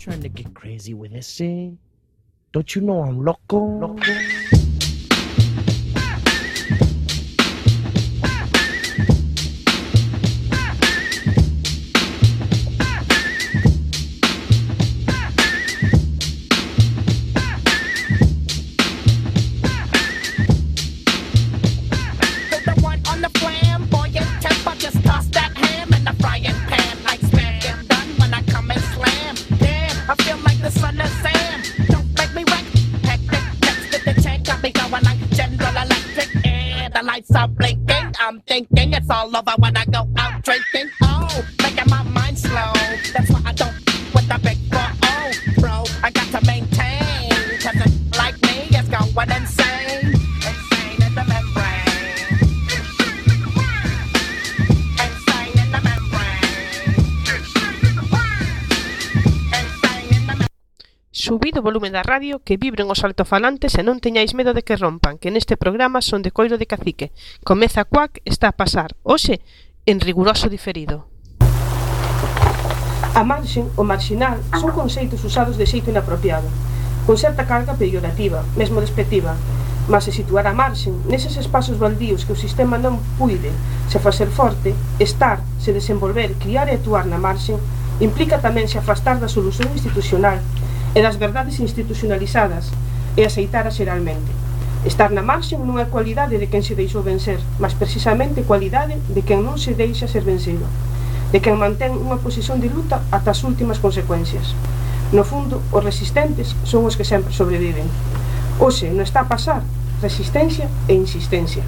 trying to get crazy with this, eh? Don't you know I'm loco? Loco. da radio, que vibren os altofalantes e non teñáis medo de que rompan, que neste programa son de coiro de cacique. Comeza Cuac está a pasar, hoxe, en riguroso diferido. A marxen, o marxinal, son conceitos usados de xeito inapropiado, con certa carga peyorativa, mesmo despectiva, mas se situar a marxen, neses espazos baldíos que o sistema non puide se facer forte, estar, se desenvolver, criar e actuar na marxen, implica tamén se afastar da solución institucional e das verdades institucionalizadas e aceitara xeralmente. Estar na marxen non é cualidade de quen se deixou vencer, mas precisamente cualidade de quen non se deixa ser vencido, de quen mantén unha posición de luta ata as últimas consecuencias. No fundo, os resistentes son os que sempre sobreviven. Oxe, non está a pasar resistencia e insistencia.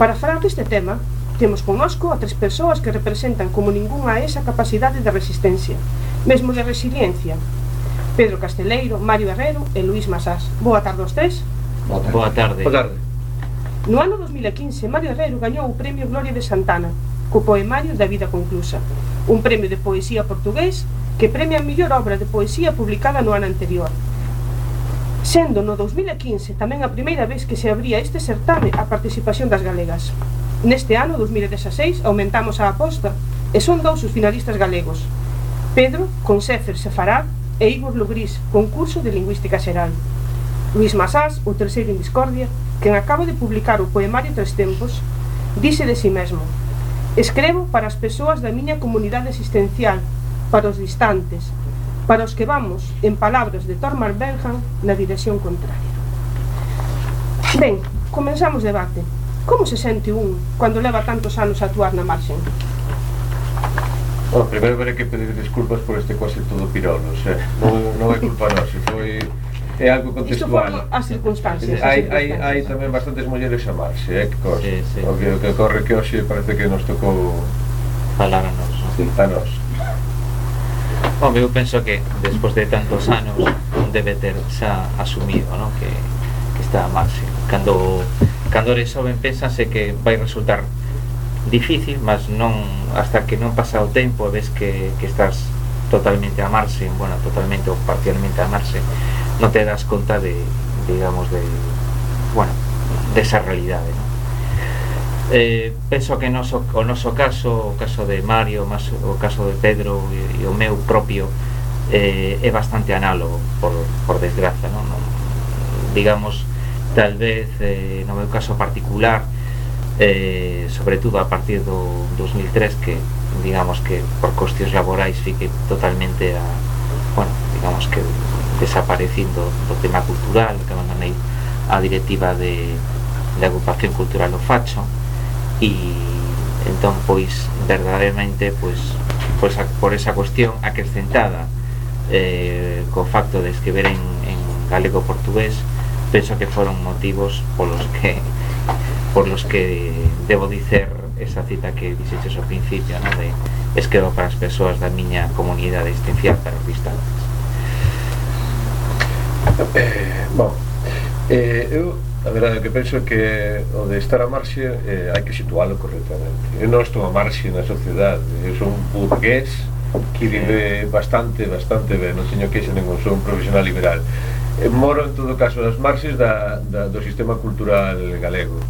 Para falar deste tema, temos connosco a tres persoas que representan como ningunha esa capacidade de resistencia, mesmo de resiliencia, Pedro Casteleiro, Mario Herrero e Luís Masás. Boa tarde aos tres. Boa tarde. Boa tarde. No ano 2015, Mario Herrero gañou o Premio Gloria de Santana, co poemario da vida conclusa, un premio de poesía portugués que premia a mellor obra de poesía publicada no ano anterior. Sendo no 2015 tamén a primeira vez que se abría este certame a participación das galegas. Neste ano 2016 aumentamos a aposta e son dous os finalistas galegos, Pedro, con Sefer Sefarad e Igor Lubrís, concurso de Lingüística Xeral. Luis Masás, o terceiro en discordia, quen acaba de publicar o poemario Tres Tempos, dixe de si sí mesmo Escrevo para as persoas da miña comunidade existencial, para os distantes, para os que vamos, en palabras de Thormar Benham, na dirección contraria. Ben, comenzamos debate. Como se sente un cando leva tantos anos a actuar na marxen? Bueno, primeiro veré que pedir disculpas por este quase todo pirolos, eh? non, non é culpa nosa, foi é algo contextual. Isto as circunstancias. Hai, hai, hai tamén bastantes mulleres a marxe, eh, que cosa. Sí, sí. O, que, o que corre que hoxe parece que nos tocou falar a nos. A nos. Bom, eu penso que despois de tantos anos debe ter xa asumido ¿no? que, que está a marxe. Cando, cando eres joven pensase que vai resultar difícil, mas non hasta que non pasa o tempo e ves que, que estás totalmente a marxe, bueno, totalmente ou parcialmente a marxe, non te das conta de, digamos, de, bueno, desa de realidade, non? Eh, penso que noso, o noso caso, o caso de Mario, mas, o caso de Pedro e, e o meu propio eh, é bastante análogo, por, por desgraza, non? non digamos, tal vez eh, no meu caso particular eh, sobre todo a partir do 2003 que digamos que por cuestións laborais fique totalmente a, bueno, digamos que desaparecindo do tema cultural que abandonei a directiva de, de agrupación cultural o Facho e entón pois verdadeiramente pois, pois por esa cuestión acrescentada eh, co facto de escribir en, en galego portugués penso que foron motivos polos que por los que debo dicer esa cita que dixeches ao principio, no? de esquerdo para as persoas da miña comunidade existencial para os distantes. Eh, bon, eh, eu A verdade, é que penso que o de estar a marxe eh, hai que situálo correctamente. Eu non estou a marxe na sociedade, eu son un burgués que vive bastante, bastante ben, non teño queixa ningún, son un profesional liberal. Eh, moro, en todo caso, nas marxes da, da, do sistema cultural galego.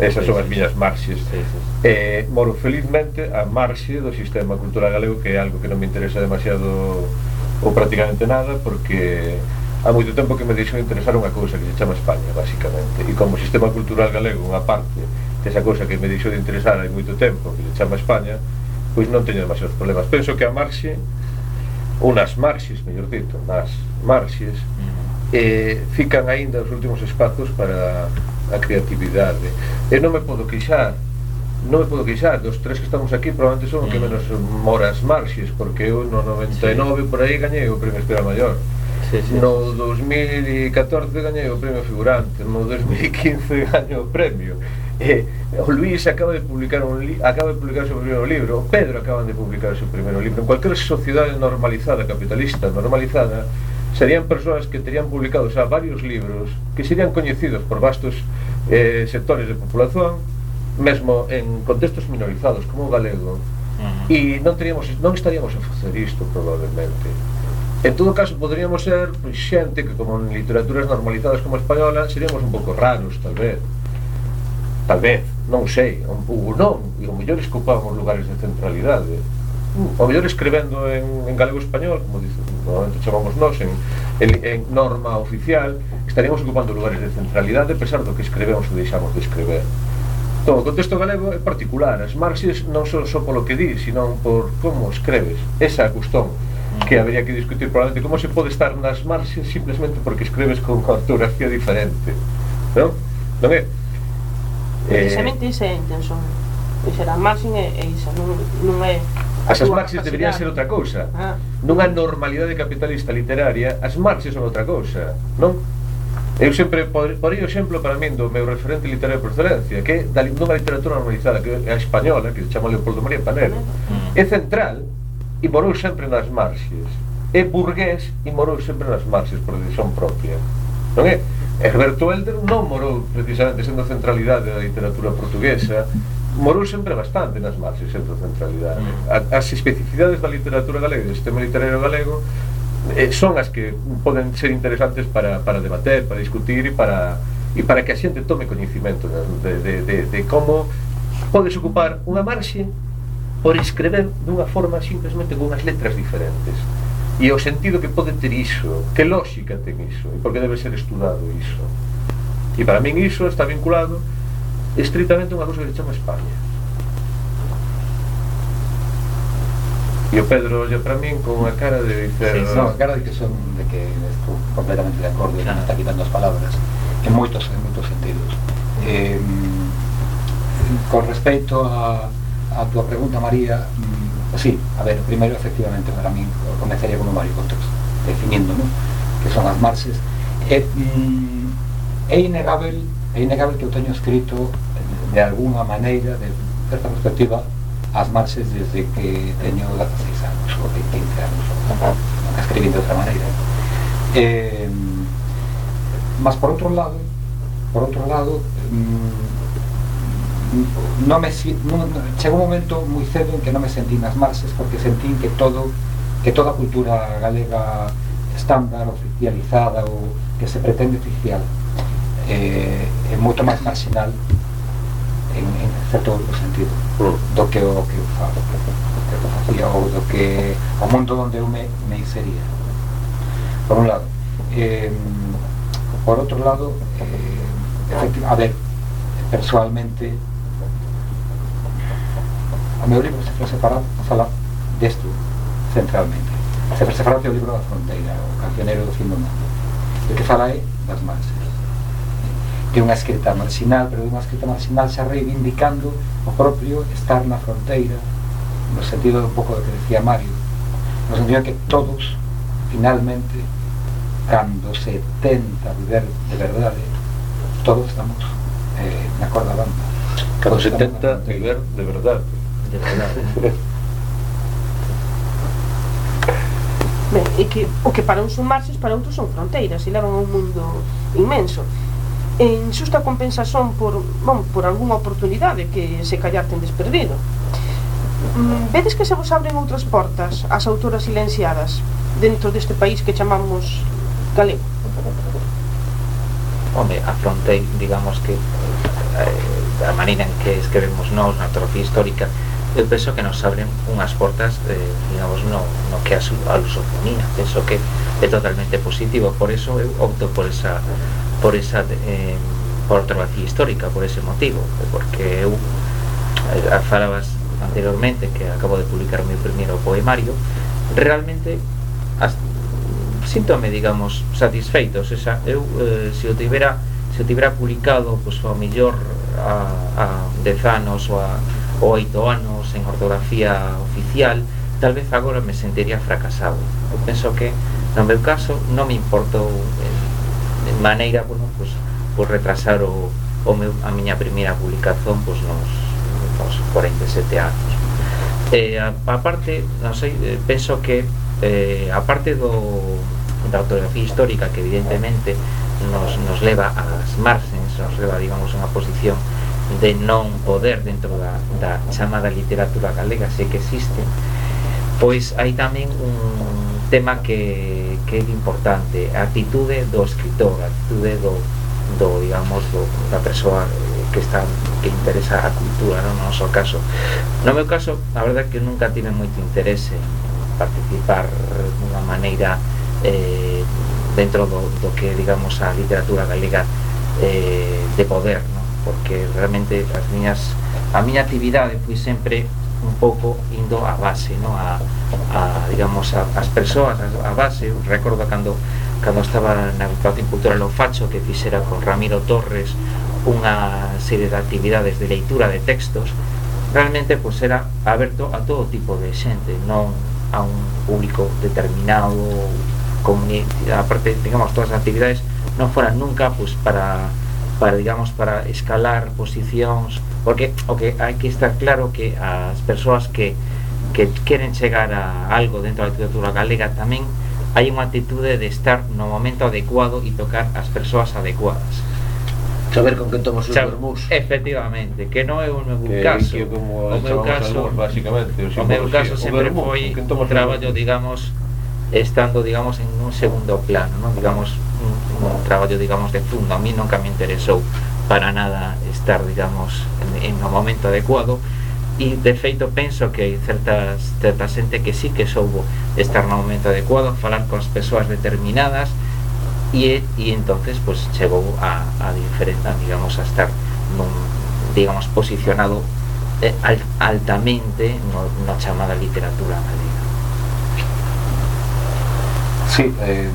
Esas son as miñas marxes. Sí, sí. Eh, moro felizmente a marxe do sistema cultural galego, que é algo que non me interesa demasiado ou prácticamente nada, porque há moito tempo que me deixou interesar unha cousa que se chama España, basicamente. E como sistema cultural galego, unha parte desa cousa que me deixou de interesar hai moito tempo, que se chama España, pois non teño demasiados problemas. Penso que a marxe, ou marxes, mellor dito, nas marxes, mm eh, fican aínda os últimos espazos para a creatividade e non me podo queixar non me podo queixar, dos tres que estamos aquí probablemente son o que mm. menos moras marxes porque eu no 99 sí. por aí gañei o premio Espera Maior sí, sí. no 2014 gañei o premio figurante no 2015 gañei o premio Eh, o Luís acaba de publicar un li acaba de publicar o seu primeiro libro, o Pedro acaban de publicar o seu primeiro libro. En cualquier sociedade normalizada, capitalista, normalizada, serían persoas que terían publicado xa varios libros que serían coñecidos por vastos eh, sectores de populación mesmo en contextos minorizados como o galego e non teríamos non estaríamos a facer isto probablemente En todo caso, poderíamos ser pois, xente que, como en literaturas normalizadas como a española, seríamos un pouco raros, tal vez. Tal vez, non sei, un pouco non, e o mellor escopamos lugares de centralidade o mellor escribendo en, en galego español, como dicen, normalmente chamamos nós, en, en, en norma oficial, estaríamos ocupando lugares de centralidade, pesar do que escrevemos ou deixamos de escrever. Entón, o contexto galego é particular, as marxes non son só polo que di, sino por como escreves, esa é a cuestión que habería que discutir probablemente como se pode estar nas marxes simplemente porque escreves con ortografía diferente non? non é? Eh, precisamente eh... esa é a intención Dixer, a marxen é, é esa non, non é As, as marxes deberían ser outra cousa. Ah. Nunha normalidade capitalista literaria, as marxes son outra cousa, non? Eu sempre por o exemplo para min do meu referente literario por excelencia, que é da nunha literatura normalizada, que é a española, que se chama Leopoldo María Panero, mm. é central e morou sempre nas marxes. É burgués e morou sempre nas marxes por decisión propia. Non é? Herberto Helder non morou precisamente sendo centralidade da literatura portuguesa, morou sempre bastante nas marxes entre a centralidade. As especificidades da literatura galega, do sistema literario galego, eh, son as que poden ser interesantes para, para debater, para discutir e para, e para que a xente tome coñecimento de, de, de, de como podes ocupar unha marxe por escrever dunha forma simplemente con unhas letras diferentes. E o sentido que pode ter iso que lógica ten iso e por que debe ser estudado iso. E para min iso está vinculado estritamente a unha cousa que se chama España e o Pedro olla para min con unha cara de dicer Sí, claro de que son de que estou completamente de acordo e Claro. me está quitando as palabras en moitos en moitos sentidos. Eh, con respecto a, a túa pregunta María, mm, sí, a ver, primeiro efectivamente para min comezaría con o Mario Contros, definindo, ¿no? que son as marxes. É, mm, é que eu teño escrito de alguna maneira, de certa perspectiva, as marxes desde que teño 16 anos ou 15 anos nunca escribí de outra maneira eh, mas por outro lado por outro lado mm, non me chegou un momento moi cedo en que non me sentí nas marxes porque sentín que todo que toda a cultura galega estándar oficializada ou que se pretende oficial eh, é moito máis marginal en, en certo sentido do que o que eu fa, do que eu facía ou do que o mundo onde eu me, me insería. Por un lado. Eh, por outro lado eh, a ver persoalmente o meu libro se foi separado fala desto centralmente. Se foi separado o libro da fronteira o cancionero do fin do mundo. O que fala é das de unha escrita marxinal, pero de unha escrita marxinal xa reivindicando o propio estar na fronteira, no sentido un pouco do que decía Mario, no sentido que todos, finalmente, cando se tenta viver de verdade, todos estamos eh, na corda banda. Cando se tenta viver de verdade. De verdade. Ben, e que o que para uns son marxes, para outros son fronteiras e levan a un mundo inmenso en xusta compensación por, bon, por algunha oportunidade que se callar tendes desperdido. Mm, vedes que se vos abren outras portas ás autoras silenciadas dentro deste país que chamamos galego? Home, afrontei, digamos que eh, a maneira en que escrevemos nós na atrofía histórica eu penso que nos abren unhas portas eh, digamos, no, no que a, a lusofonía penso que é totalmente positivo por eso eu opto por esa por esa eh, por ortografía histórica, por ese motivo, porque eu eh, falabas anteriormente que acabo de publicar o meu primeiro poemario, realmente as, síntome, digamos, satisfeito, se eu eh, se o tivera se o tivera publicado, pois pues, ao mellor a, a 10 anos ou a ou 8 anos en ortografía oficial, tal vez agora me sentiría fracasado. Eu penso que no meu caso non me importou eh, maneira, bueno, pois, por retrasar o, o meu, a miña primeira publicación pois, nos, nos 47 anos. Eh, a, parte, non sei, eh, penso que eh, a parte do, da autografía histórica que evidentemente nos, nos leva ás marxens, nos leva, digamos, unha posición de non poder dentro da, da chamada literatura galega, sei que existe, pois hai tamén un, tema que, que é importante a actitude do escritor a actitude do, do digamos do, da persoa eh, que está que interesa a cultura no noso caso no meu caso, a verdade que nunca tive moito interese en participar dunha maneira eh, dentro do, do que digamos a literatura galega eh, de poder ¿no? porque realmente as miñas a miña actividade foi sempre un pouco indo á base, non? A, a digamos, a, as persoas, a, a base, recordo cando cando estaba na Corporación Cultural O Facho que fixera con Ramiro Torres unha serie de actividades de leitura de textos realmente pois pues, era aberto a todo tipo de xente non a un público determinado comunidade, aparte, digamos, todas as actividades non foran nunca pois, pues, para para digamos para escalar posicións porque o que hai que estar claro que as persoas que que queren chegar a algo dentro da literatura galega tamén hai unha atitude de estar no momento adecuado e tocar as persoas adecuadas. Saber con que tomas os vermús efectivamente, que non é o meu que, caso. Que como o meu caso albor, básicamente, o, o meu caso sempre foi un traballo digamos estando digamos en un segundo plano ¿no? digamos un, traballo digamos de fundo a mí nunca me interesou para nada estar digamos en, en o momento adecuado. E de feito penso que hai certas certa xente que sí que soubo estar no momento adecuado falar con as persoas determinadas e, e entonces pues chegou a, a digamos a estar digamos posicionado eh, altamente no, no chamada literatura galega Sí. Eh,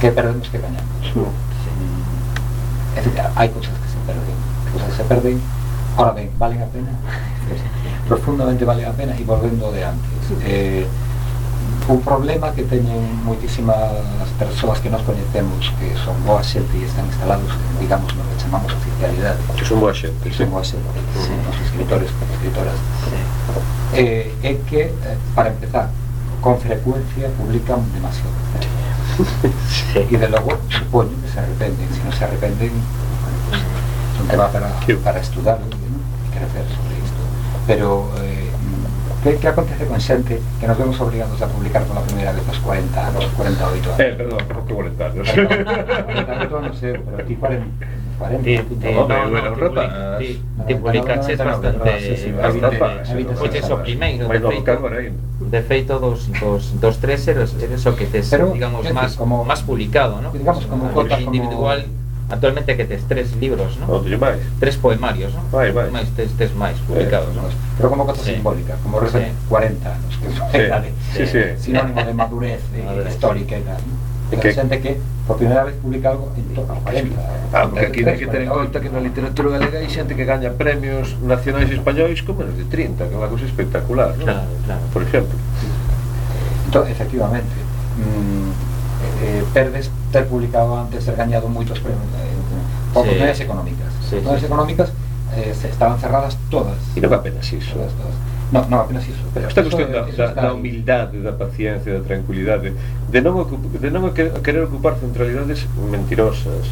que perdemos que gañamos. Sí. Eh, é dicir, hai cousas que se perden, cousas que se perden, ahora ben, valen a pena, profundamente vale a pena, e volvendo de antes. Eh, un problema que teñen moitísimas persoas que nos coñecemos que son boa xente e están instalados en, digamos, no que chamamos oficialidade que son boa xente que son boa xente sí. nos escritores, escritoras sí. eh, é que, eh, para empezar con frecuencia publican demasiado sí. y de logo supoño que se arrependen si non se arrependen pues, es un tema para, para estudarlo ¿no? y crecer sobre isto pero eh, que, que acontece con xente que nos vemos obligados a publicar por la primeira vez aos 40 anos, 48 anos? Eh, perdón, que 40 anos. 40 anos, sei, pero ti 40, 40 ti, ti, no, no, no, ti, ti publicaches bastante, bastante, poches o primeiro, de feito, de feito dos, dos, dos tres eres, eres o que tes, pero, digamos, máis, como, máis publicado, ¿no? Digamos, como cotas individual, como Actualmente que tes tres libros, ¿no? No, máis. Tres poemarios, ¿no? Vai, vai. Máis tes, tes máis publicados, eh, ¿no? Pero como cosa sí. simbólica, como sí. 40 anos, que é sí. sí, sí. sinónimo de madurez, de histórica e tal. E que xente que por primeira vez publica algo en torno a 40. Ah, aquí hai que ter en conta que na literatura galega hai xente que gaña premios nacionais españois con menos de 30, que é unha cousa espectacular, ¿no? Claro, claro. Por exemplo. Entón, efectivamente, mmm, eh, perdes ter publicado antes, ter gañado moitos premios eh, por sí. económicas. Sí, sí. económicas eh, estaban cerradas todas. E non apenas iso. Todas, todas. no, non, apenas iso. Pero esta cuestión da, da, da humildade, da paciencia, da tranquilidade, de non, ocup, de non querer ocupar centralidades mentirosas,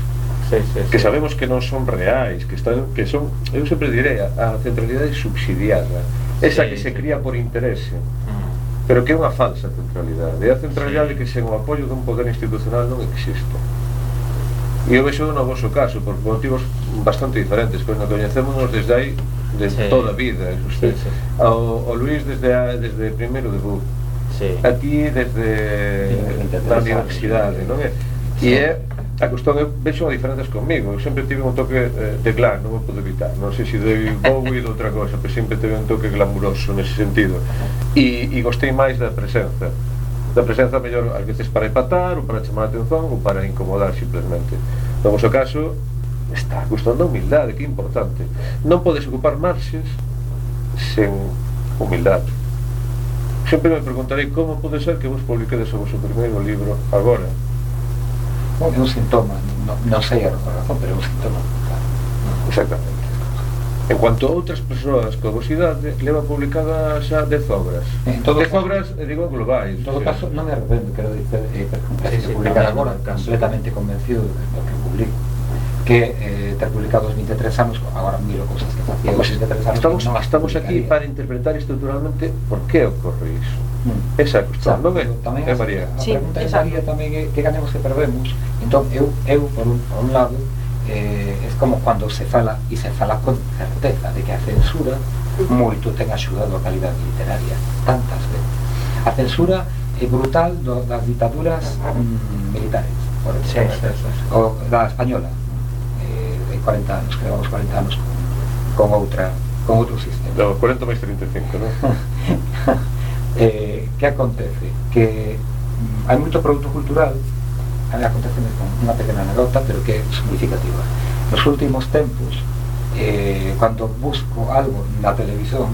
sí, sí, que sabemos que non son reais, que están, que son, eu sempre direi, a, a centralidade subsidiada, esa sí, que se cría por interese, mm. pero que é unha falsa centralidade, é a centralidade sí. que sen o apoio dun poder institucional non existe. E eu vexo no vosso caso por motivos bastante diferentes, pois nos coñecémonos desde aí de sí. toda a vida. Usted, sí, sí. Ao, ao Luís desde a, desde primeiro de Sí. A ti desde sí, a universidade, non é? Sí. E é a cuestión de vexo diferentes comigo eu sempre tive un toque eh, de glam non me podo evitar, non sei se de Bowie ou outra cosa, pero sempre tive un toque glamuroso nese sentido e, e gostei máis da presenza da presenza mellor ás veces para empatar ou para chamar a atención ou para incomodar simplemente. No vosso caso está a cuestión da humildade que é importante. Non podes ocupar marxes sen humildade. Sempre me preguntarei como pode ser que vos publiquedes o vosso primeiro libro agora. Bom, é un sintoma, non, non sei a razón, pero é un sintoma claro. Exactamente. E cuanto a outras persoas con obesidade, leva publicada xa 10 obras. En todo 10 obras, eh, digo, globais. En todo eh. caso, non me arrependo, quero dizer, eh, sí, sí, publicar agora, completamente convencido do que publico que eh, ter publicado os 23 anos agora miro cousas que facía os 23 anos estamos, non estamos aquí para interpretar estruturalmente por que ocorre iso mm. esa cuestión, non é? Tamén é María. A, a sí, pregunta que María tamén é que ganemos que perdemos entón eu, eu por, un, por un lado eh, es como cando se fala e se fala con certeza de que a censura moito ten axudado a calidade literaria tantas veces a censura é brutal do, das ditaduras mm, militares por exemplo, sí, sí, sí, sí. O, da española eh, de 40 anos, que levamos 40 anos con, con outra con outro sistema no, 40 máis 35, non? eh, que acontece? que mm, hai moito produto cultural a mí me acontece una pequeña anécdota, pero que es significativa. Los últimos tempos, eh, cuando busco algo en la televisión,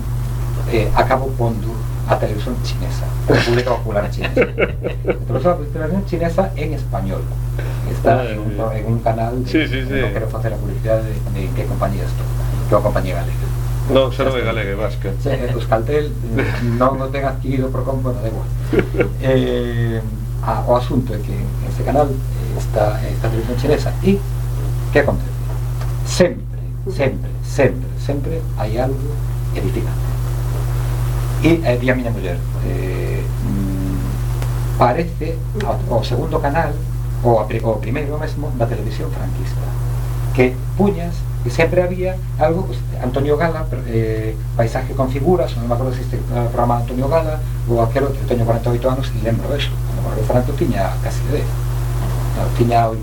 eh, acabo poniendo a televisión chinesa, República Popular Chinesa. la televisión chinesa en español. Está ah, en, un, canal, de, sí, sí, no quiero hacer la publicidad de, qué compañía esto, que compañía galega. No, solo de galega, vasca. Euskaltel no lo no tengo adquirido por compra, no da igual. o asunto é que este canal eh, está esta televisión chinesa e que acontece? Sempre, sempre, sempre, sempre hai algo edificante. E eh, di a miña muller, eh, mm, parece o, segundo canal o primeiro mesmo da televisión franquista que puñas que sempre había algo, pues, Antonio Gala, eh, paisaje con figuras, non me acordo se este eh, programa de Antonio Gala, ou aquelo que eu teño 48 anos e lembro eso, cando morreu Franco tiña casi 10, no, tiña 8.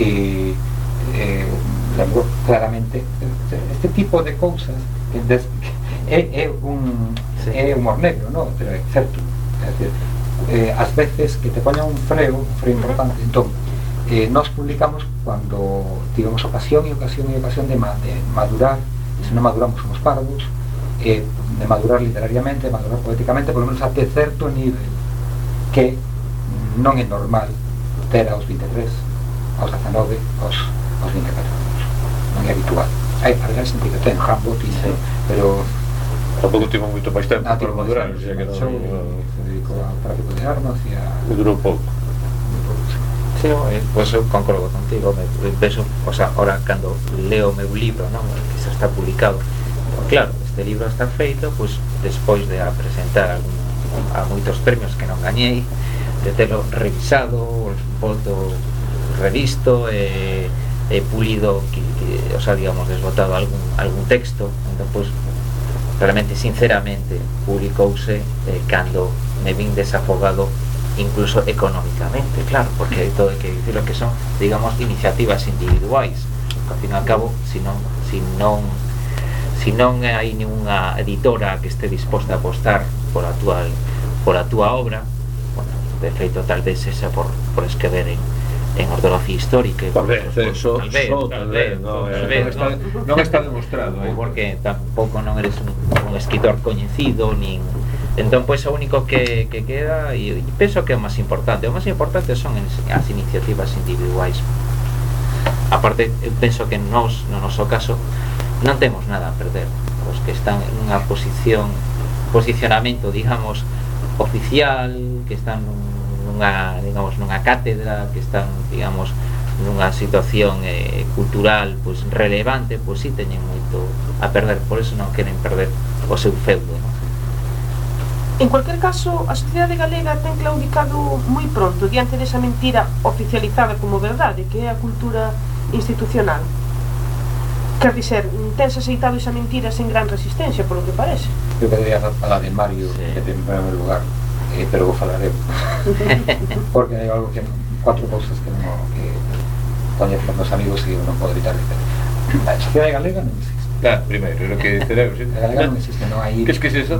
E eh, lembro claramente este, este tipo de cousas que, des, é, é un Sí. é humor negro, no? pero é certo, é decir, eh, ás veces que te poña un freo, un freo importante, entón, eh, nos publicamos cuando tivemos ocasión y ocasión y ocasión de, ma de madurar, se non maduramos somos parvos, eh, de madurar literariamente, de madurar poéticamente, por lo menos até certo nivel que non é normal ter aos 23, aos 19, aos, aos 24 anos. Non é habitual. Hai para en que ten Rambo, dice, pero... Tampouco tivo moito máis tempo para madurar, xa que non... Eu dedico ao tráfico de armas e a... Durou pouco. Sí, eh, pois eu concordo contigo me, penso, o sea, ahora cando leo o meu libro non? que xa está publicado claro, este libro está feito pois, despois de apresentar algún, a moitos premios que non gañei de telo revisado volto revisto eh, e, e pulido que, que, o sea, digamos, desbotado algún, algún texto entón, pois, realmente, sinceramente publicouse eh, cando me vin desafogado incluso económicamente, claro, porque todo hai que dicir que son, digamos, iniciativas individuais. Ao fin e ao cabo, si non, si non si non hai ninguna editora que este disposta a apostar por a túa por a túa obra, bueno, de feito tal vez esa por, por escrever en, en ortografía histórica e Tal por vez, tal vez, so, tal tal vez, no, tal eh, vez, está, está demostrado, eh. porque tampouco non eres un, un escritor coñecido nin Entón, pois, o único que, que queda, e, e penso que é o máis importante, o máis importante son as iniciativas individuais. Aparte, penso que nós, no noso caso, non temos nada a perder. Os que están nunha posición, posicionamento, digamos, oficial, que están nunha, digamos, nunha cátedra, que están, digamos, nunha situación eh, cultural pois relevante, pois si teñen moito a perder, por eso non queren perder o seu feudo, non? En cualquier caso, a sociedade galega ten claudicado moi pronto diante desa mentira oficializada como verdade, que é a cultura institucional. Quer dizer, tense aceitado esa mentira sen gran resistencia, polo que parece. Eu quería falar de Mario, Sí. que ten en primeiro lugar, eh, pero vou falar eu. Porque hai algo que cuatro cousas que non que coñecen os amigos e non podo evitar dizer. A sociedade galega non existe. Claro, primeiro, o que eh, celebro. Eh, sí. A galega non existe, non hai... Que esquece eso?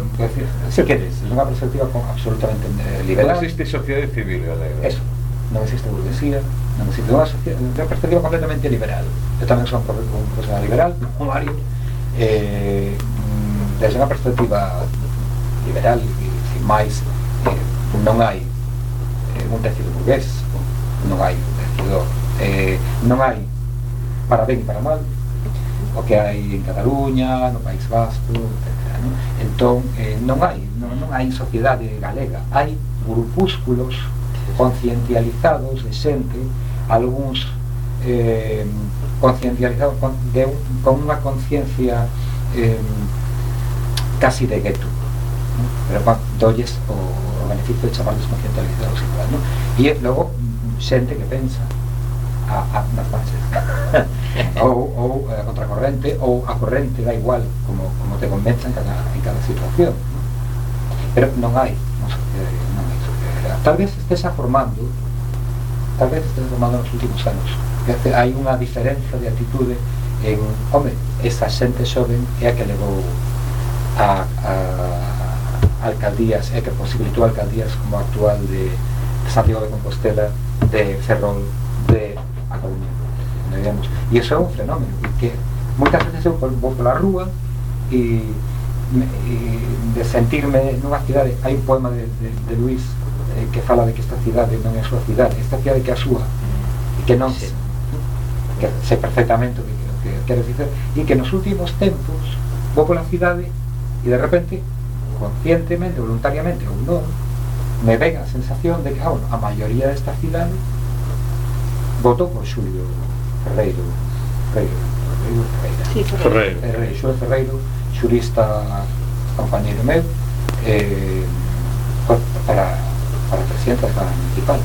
Se queres, unha perspectiva absolutamente liberal. Non existe sociedade civil galega. Eso, non existe burguesía, non existe unha, sociedade, unha perspectiva completamente liberal. Eu tamén son un profesional liberal, un Mario, eh, desde unha perspectiva liberal, e sin máis, eh, non hai eh, un tecido burgués, non hai un tecido... Eh, non hai para ben e para mal, o que hai en Cataluña, no País Vasco, etc. Non? Entón, eh, non hai, non, non hai sociedade galega, hai grupúsculos conciencializados de xente, algúns eh, conciencializados con, de con unha conciencia eh, casi de gueto pero con, dolles o, o beneficio de chamarles conciencializados igual ¿no? e logo xente que pensa a, a nas bases ou, ou a contracorrente ou a corrente da igual como, como te convenza en cada, en cada situación ¿no? pero non hai non, non hai tal vez estés formando tal vez estés formando nos últimos anos. Que hai unha diferenza de atitude en, home, esa xente xoven é a que levou a, a alcaldías, é que posibilitou alcaldías como a actual de Santiago de Compostela, de Ferrol, de A Coruña. entendemos? E iso é un fenómeno que moitas veces vou vou pola rúa e de sentirme nunha cidade hai un poema de, de, de Luis eh, que fala de que esta cidade non é a súa cidade esta cidade que é a súa e que non Sí. que sei perfectamente o que, o que quero dicer e que nos últimos tempos vou pola cidade e de repente conscientemente, voluntariamente ou non me ven a sensación de que ah, bueno, a maioría desta cidade votou por Xulio Ferreiro Ferreiro, Ferreiro, Ferreira. Sí, Ferreiro. Ferreiro, Xulio Ferreiro xurista compañeiro meu eh, pa- para, para presidente da Cámara Municipal.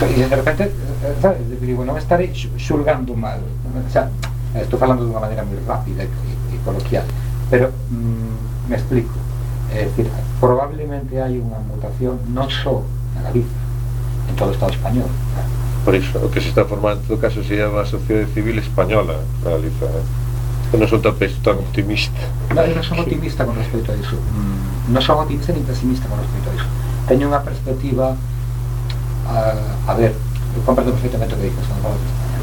E de repente eh, sabes, digo, non estarei xu- xulgando mal o sea, estou falando dunha maneira moi rápida e, e coloquial pero mm, me explico. É dicir, probablemente hai unha mutación non só en Galicia en todo o Estado español Por iso, o que se está formando en todo caso se llama a sociedade civil española, realiza. Eh? Non son tan, tan optimista. Non, eu non son optimista con respecto a iso. Mm. Non son optimista ni pesimista con respecto a iso. Teño unha perspectiva... a, a ver, eu comprendo perfectamente o que dices, non falo de España.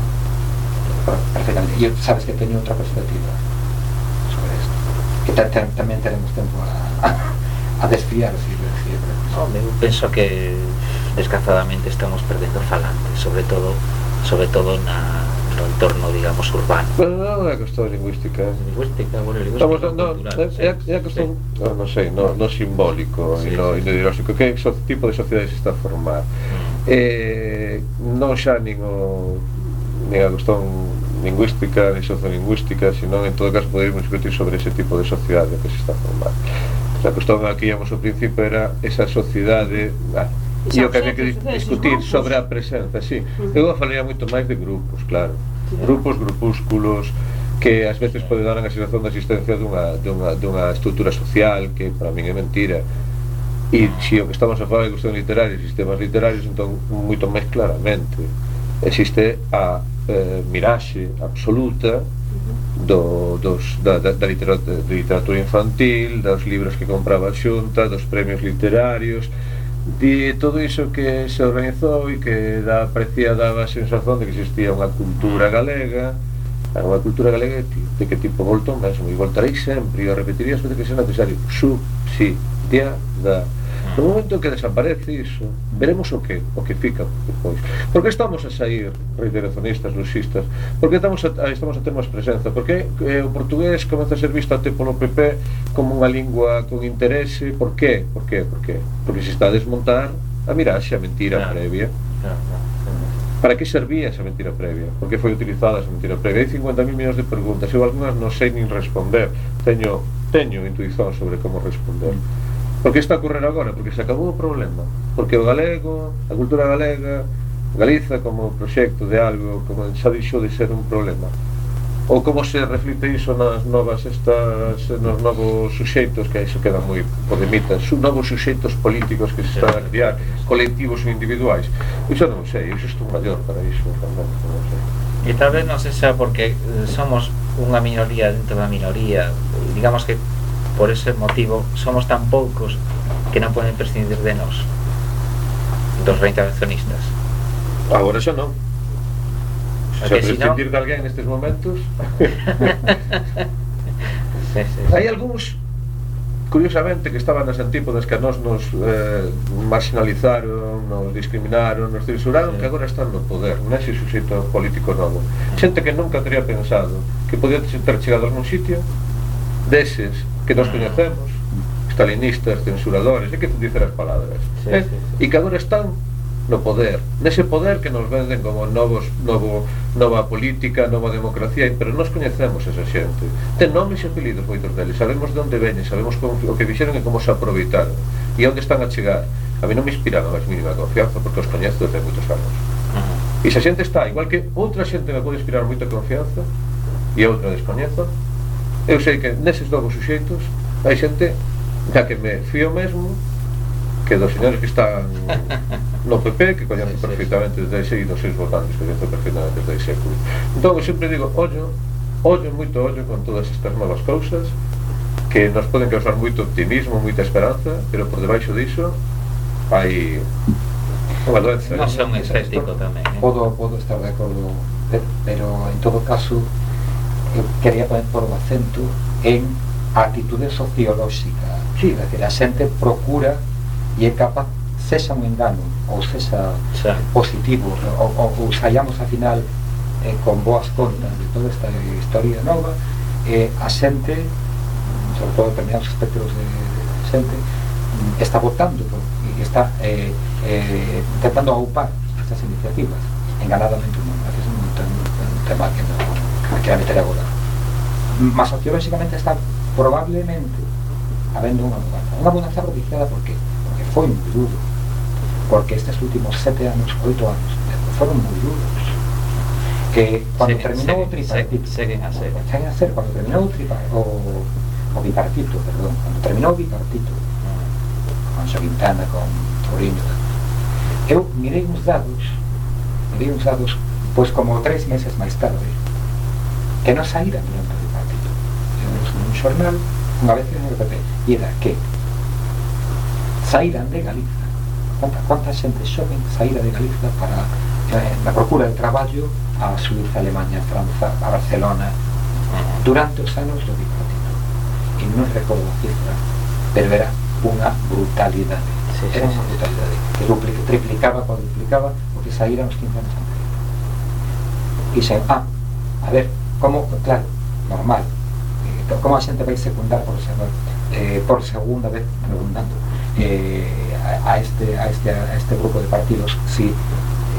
Perfectamente. E sabes que teño outra perspectiva sobre isto. Que ta, ta, tamén teremos tempo a, a, a desfiar si si, Non, eu penso que descazadamente estamos perdendo falantes, sobre todo sobre todo na, no entorno, digamos, urbano. Bueno, non é cuestión lingüística. Lingüística, bueno, lingüística Estamos, no, cultural, é, sí, é a cuestión, sí. no, non sei, no, no simbólico sí, e no, sí. no ideolóxico. Que so, tipo de sociedade se está a formar? Mm. Eh, non xa nin o nin a cuestión lingüística, nin sociolingüística, senón en todo caso poderíamos discutir sobre ese tipo de sociedade que se está a formar. A cuestión aquí, íamos ao principio era esa sociedade, ah, e o que había que discutir sobre a presenza, sí. Eu falaría moito máis de grupos, claro. Grupos, grupúsculos, que ás veces pode dar a sensación da existencia dunha, dunha, dunha estrutura social que para min é mentira. E se o que estamos a falar de cuestión literaria sistemas literarios entón moito máis claramente existe a eh, miraxe absoluta do, dos, da, da, da literatura, da literatura infantil dos libros que compraba xunta dos premios literarios de todo iso que se organizou e que da, parecía daba a sensación de que existía unha cultura galega unha cultura galega de que tipo volto mesmo e voltarei sempre e o repetiría sempre que sea necesario. Subsidiada. No momento que desaparece iso, veremos o que, o que fica depois. Porque estamos a sair reiteracionistas, luxistas, porque estamos a, a estamos a ter máis presenza, Por que eh, o portugués comeza a ser visto até polo PP como unha lingua con interese, por que? Por que? Por que? Porque se está a desmontar a miraxe, a mentira claro. previa. Claro, claro. Para que servía esa mentira previa? Por que foi utilizada esa mentira previa? Hai 50.000 millóns de preguntas, eu algunhas non sei nin responder. Teño teño intuición sobre como responder. Mm Porque está a ocorrer agora, porque se acabou o problema. Porque o galego, a cultura galega, Galiza como proxecto de algo, como xa deixou de ser un problema. Ou como se reflite iso nas novas estas, nos novos suxeitos, que iso queda moi por demita, novos suxeitos políticos que se están a criar, colectivos ou individuais. Iso non sei, iso estou maior para iso, tamén, non sei. E tal vez non se xa porque eh, somos unha minoría dentro da minoría, digamos que Por ese motivo, somos tan poucos que non poden prescindir de nós, dos reintervencionistas. Agora xa non. Xa o prescindir si no... de alguén nestes momentos... sí, sí, sí. Hai algúns curiosamente que estaban nas antípodas que a nós nos eh, marginalizaron, nos discriminaron, nos censuraron, sí. que agora están no poder, nese suxeito político novo. Mm. Xente que nunca teria pensado que podía ter chegado a un sitio, deses que nos coñecemos stalinistas, censuradores, é que te dicer as palabras. Sí, eh? sí, sí. e que agora están no poder nese poder que nos venden como novos, novo, nova política, nova democracia pero nos coñecemos esa xente. Ten nomes e apelidos moitos deles sabemos de onde veñen, sabemos como, o que fixeron e como se aproveitaron e onde están a chegar. A mí non me inspiraba máis mínima confianza porque os coñezo desde moitos anos. E esa xente está, igual que outra xente me pode inspirar moita confianza e outra descoñezo eu sei que neses novos suxeitos hai xente da que me fío mesmo que dos señores que están no PP, que coñecen perfectamente desde ese e dos seus votantes que coñecen perfectamente desde ese século. Entón, eu sempre digo, ollo, ollo, moito ollo con todas estas novas cousas que nos poden causar moito optimismo, moita esperanza, pero por debaixo diso hai unha doenza. Non son escéptico tamén. Eh? Podo, podo estar de acordo, eh, pero en todo caso quería poner por o acento en a actitude sociolóxica. Sí. Dicir, a xente procura e é capaz, sexa un engano ou sexa Xa. positivo ou, ou, ou saiamos a final eh, con boas contas de toda esta historia nova eh, a xente sobre todo determinados espectros de, de xente mm, está votando e está eh, eh, aupar estas iniciativas enganadamente non é un tema que non que la meteré a volar. Masaccio básicamente está probablemente habiendo una mudanza. Una mudanza propiciada. Porque fue muy duro. Porque estos últimos sete años, ocho años, fueron muy duros. Que cuando terminó tripartito, se, a hacer. A hacer, cuando terminó tripartito, o, bipartito, perdón, cuando terminó bipartito, con Soquintana, con Torino, yo miré unos dados, miré unos dados, pues como tres meses más tarde, que non saíran durante o bipartito Vimos nun xornal unha vez que no PP e era que saíran de Galiza conta, conta xente xoven saíra de Galiza para eh, na procura de traballo a Suiza, Alemania, Franza, a Barcelona durante os anos do bipartito e non recordo a cifra pero era unha brutalidade Sí, era unha brutalidade que dupli- triplicaba, cuadruplicaba o que saíran os 15 anos anteriores e ah, a ver, como, claro, normal. Eh, como a xente vai secundar por eh, por segunda vez preguntando eh, a, este, a, este, a este grupo de partidos si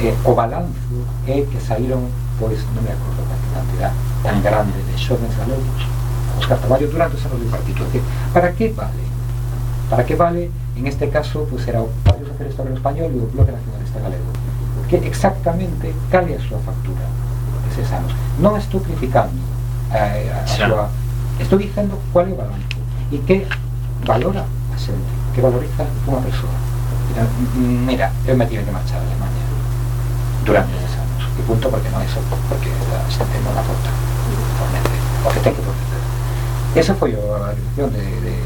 eh, o balanzo é que saíron pois non me acordo que cantidad tan grande de xovens galegos. A buscar traballo durante anos do partido para que vale? para que vale en este caso pues era o Partido Socialista Obrero Español e o Bloque Nacionalista Galego. Que exactamente cal é a súa factura no estoy criticando. Eh, estoy diciendo cuál es el balance y qué valora la qué valoriza una persona. Mira, yo me tiene que marchar a Alemania durante 10 años. Y punto porque no eso, porque la gente no la aporta, porque tengo que proteger. Esa fue yo la decisión de, de,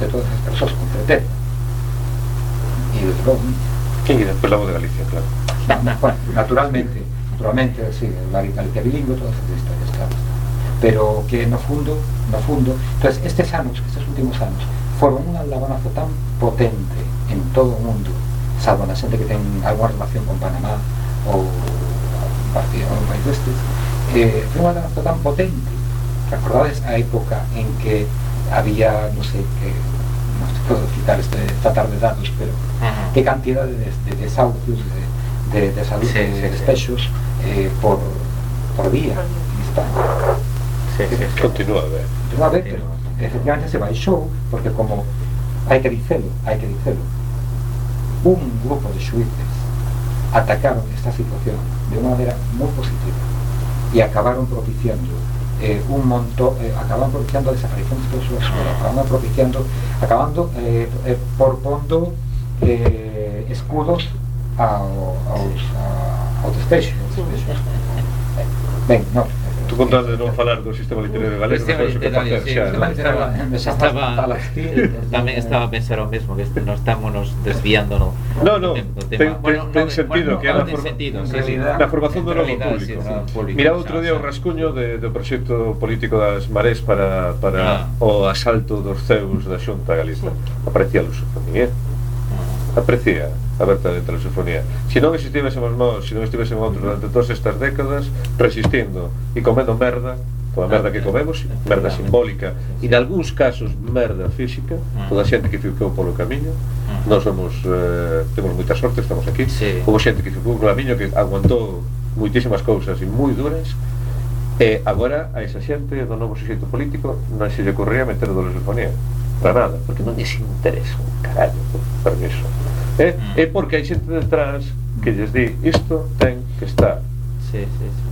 de, todas esas personas, comprender. Y. Y después la voz de Galicia, claro. Bueno, naturalmente naturalmente, sí, la Galicia bilingüe, todas esas historias, claro. Pero que no fondo, no fondo, entonces estes anos, estes últimos anos, foron un labanazo tan potente en todo o mundo, salvo na xente que ten alguna relación con Panamá ou un partido un país destes, eh, foi un labanazo tan potente. Recordades a época en que había, non sei, que non se podo citar este, tratar de datos, pero qué cantidad de, des- de desahucios, de, de, de salud, Sí, de sí, sí. Eh, por, por día en España. Sí, sí, sí. Continúa a ver. Entón, a ver, pero efectivamente se baixou, porque como hai que dicelo, hai que dicelo. Un grupo de xuíces atacaron esta situación de unha maneira moi positiva e acabaron propiciando eh, un montón, eh, acaban propiciando a desaparición de persoas, acaban propiciando, acabando eh, eh, por pondo eh, escudos ao, aos, a, Outros peixes. Ben, non. Tú contas de non falar do sistema literario galego, sistema sabes o que facer sí, xa, non? Estaba, estaba, tamén estaba a pensar o mesmo, que este, non estamos desviando no, no, no ten, tema. Ten, bueno, ten, sentido, bueno, que é na, forma, sentido, sí, sí, na formación do novo público. Sí, público. Mira outro día o rascuño de, do proxecto político das Marés para, para ah. o asalto dos ceus da Xunta Galiza. Aprecia Luso Fernández. ¿eh? Ah. Aprecia aberta de transifonía. Se non existísemos nós, se non estivésemos outros durante todas estas décadas resistindo e comendo merda, toda a merda que comemos, merda simbólica e nalgúns casos merda física, toda a xente que ficou polo camiño, nós somos eh, temos moita sorte, estamos aquí. Sí. Houve xente que ficou polo camiño que aguantou moitísimas cousas e moi duras e agora a esa xente do novo suxeito político non se lle ocorría meter do lusofonía para nada, porque non lles interesa un carallo por, por iso É, é porque hai xente detrás que lles di isto ten que estar. Sí, sí, sí.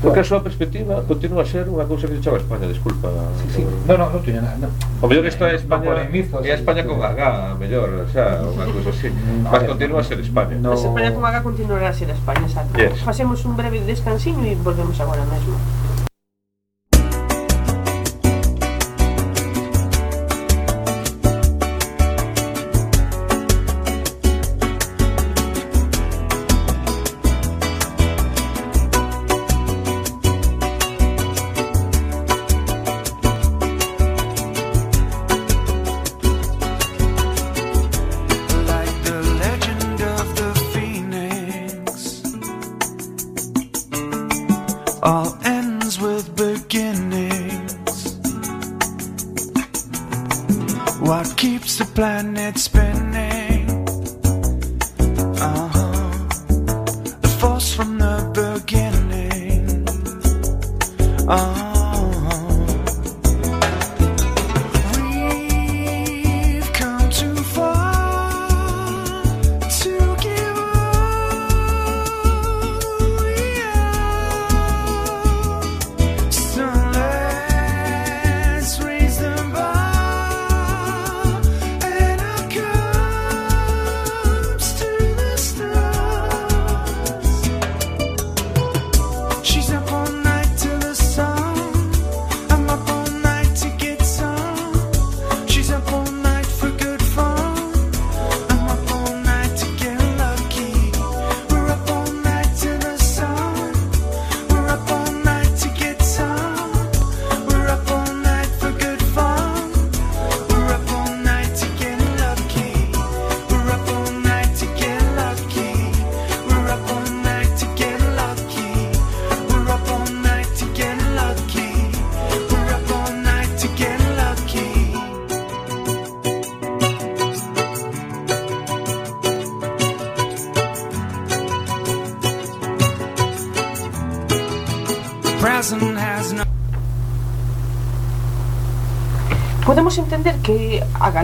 Porque a súa perspectiva continúa a ser unha cousa que se chama España, disculpa. Sí, sí. No, no, non teño nada. No. O mellor isto é España, polemizo, é España con H, mellor, o sea, unha cousa así. No, Mas continúa a ser España. No. Mas España con H continuará a ser España, exacto. Yes. Facemos un breve descansiño e volvemos agora mesmo.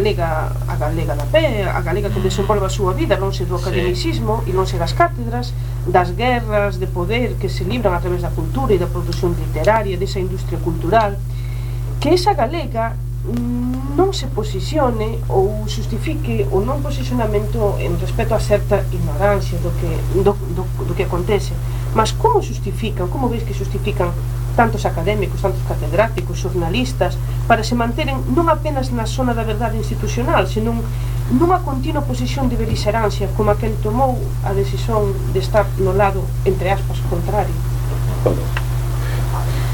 galega, a galega da pé, a galega que desenvolve a súa vida, non se do academicismo sí. e non se das cátedras, das guerras de poder que se libran a través da cultura e da produción literaria, desa industria cultural, que esa galega non se posicione ou justifique o non posicionamento en respecto a certa ignorancia do que, do, do, do que acontece mas como justifican, como veis que justifican tantos académicos, tantos catedráticos, xornalistas, para se manteren non apenas na zona da verdade institucional, senón nunha continua posición de beliserancia como a que tomou a decisión de estar no lado, entre aspas, contrario. Bueno,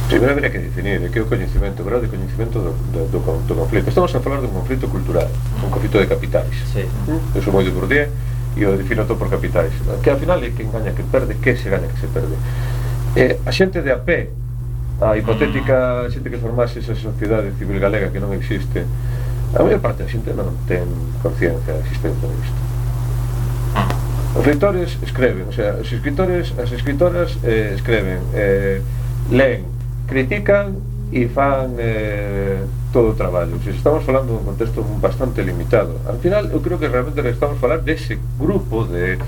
primeiro habría que definir que é o coñecimento, o grado de coñecimento do, do, do, do conflito. Estamos a falar dun conflito cultural, un conflito de capitais. Sí. Mm. Eu Eso moi de Bourdieu, e o defino todo por capitais. Que ao final é que engaña, que perde, que se gaña, que se perde. Eh, a xente de a pé a hipotética xente que formase esa sociedade civil galega que non existe a maior parte da xente non ten conciencia da existencia disto. Os lectores escreven o sea, os escritores, as escritoras eh, escreven eh, leen, critican e fan eh, todo o traballo. Se estamos falando dun contexto bastante limitado. Al final eu creo que realmente estamos falar dese grupo de,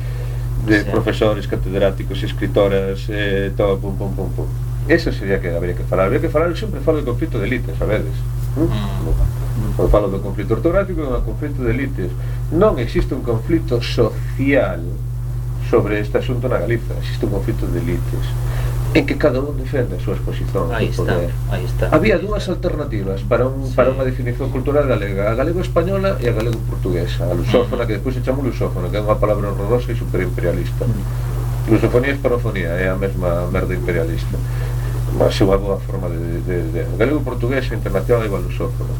de sí. profesores, catedráticos, escritoras eh, todo pum pum pum pum. Eso sería que habría que falar. Habría que falar, eu sempre falo de mm. mm. conflito de elites, sabedes? Mm. Cando falo do conflito ortográfico, do conflito de elites. Non existe un conflito social sobre este asunto na Galiza. Existe un conflito de elites en que cada un defende as súas posicións aí está, poder. aí está había dúas alternativas para, un, sí. para unha definición cultural galega a galego-española e a galego-portuguesa a lusófona, mm. que despois se chama lusófona que é unha palabra horrorosa e superimperialista lusofonía e esporofonía é a mesma merda imperialista baixou a boa forma de, de, de, de galego portugués e internacional igual lusófono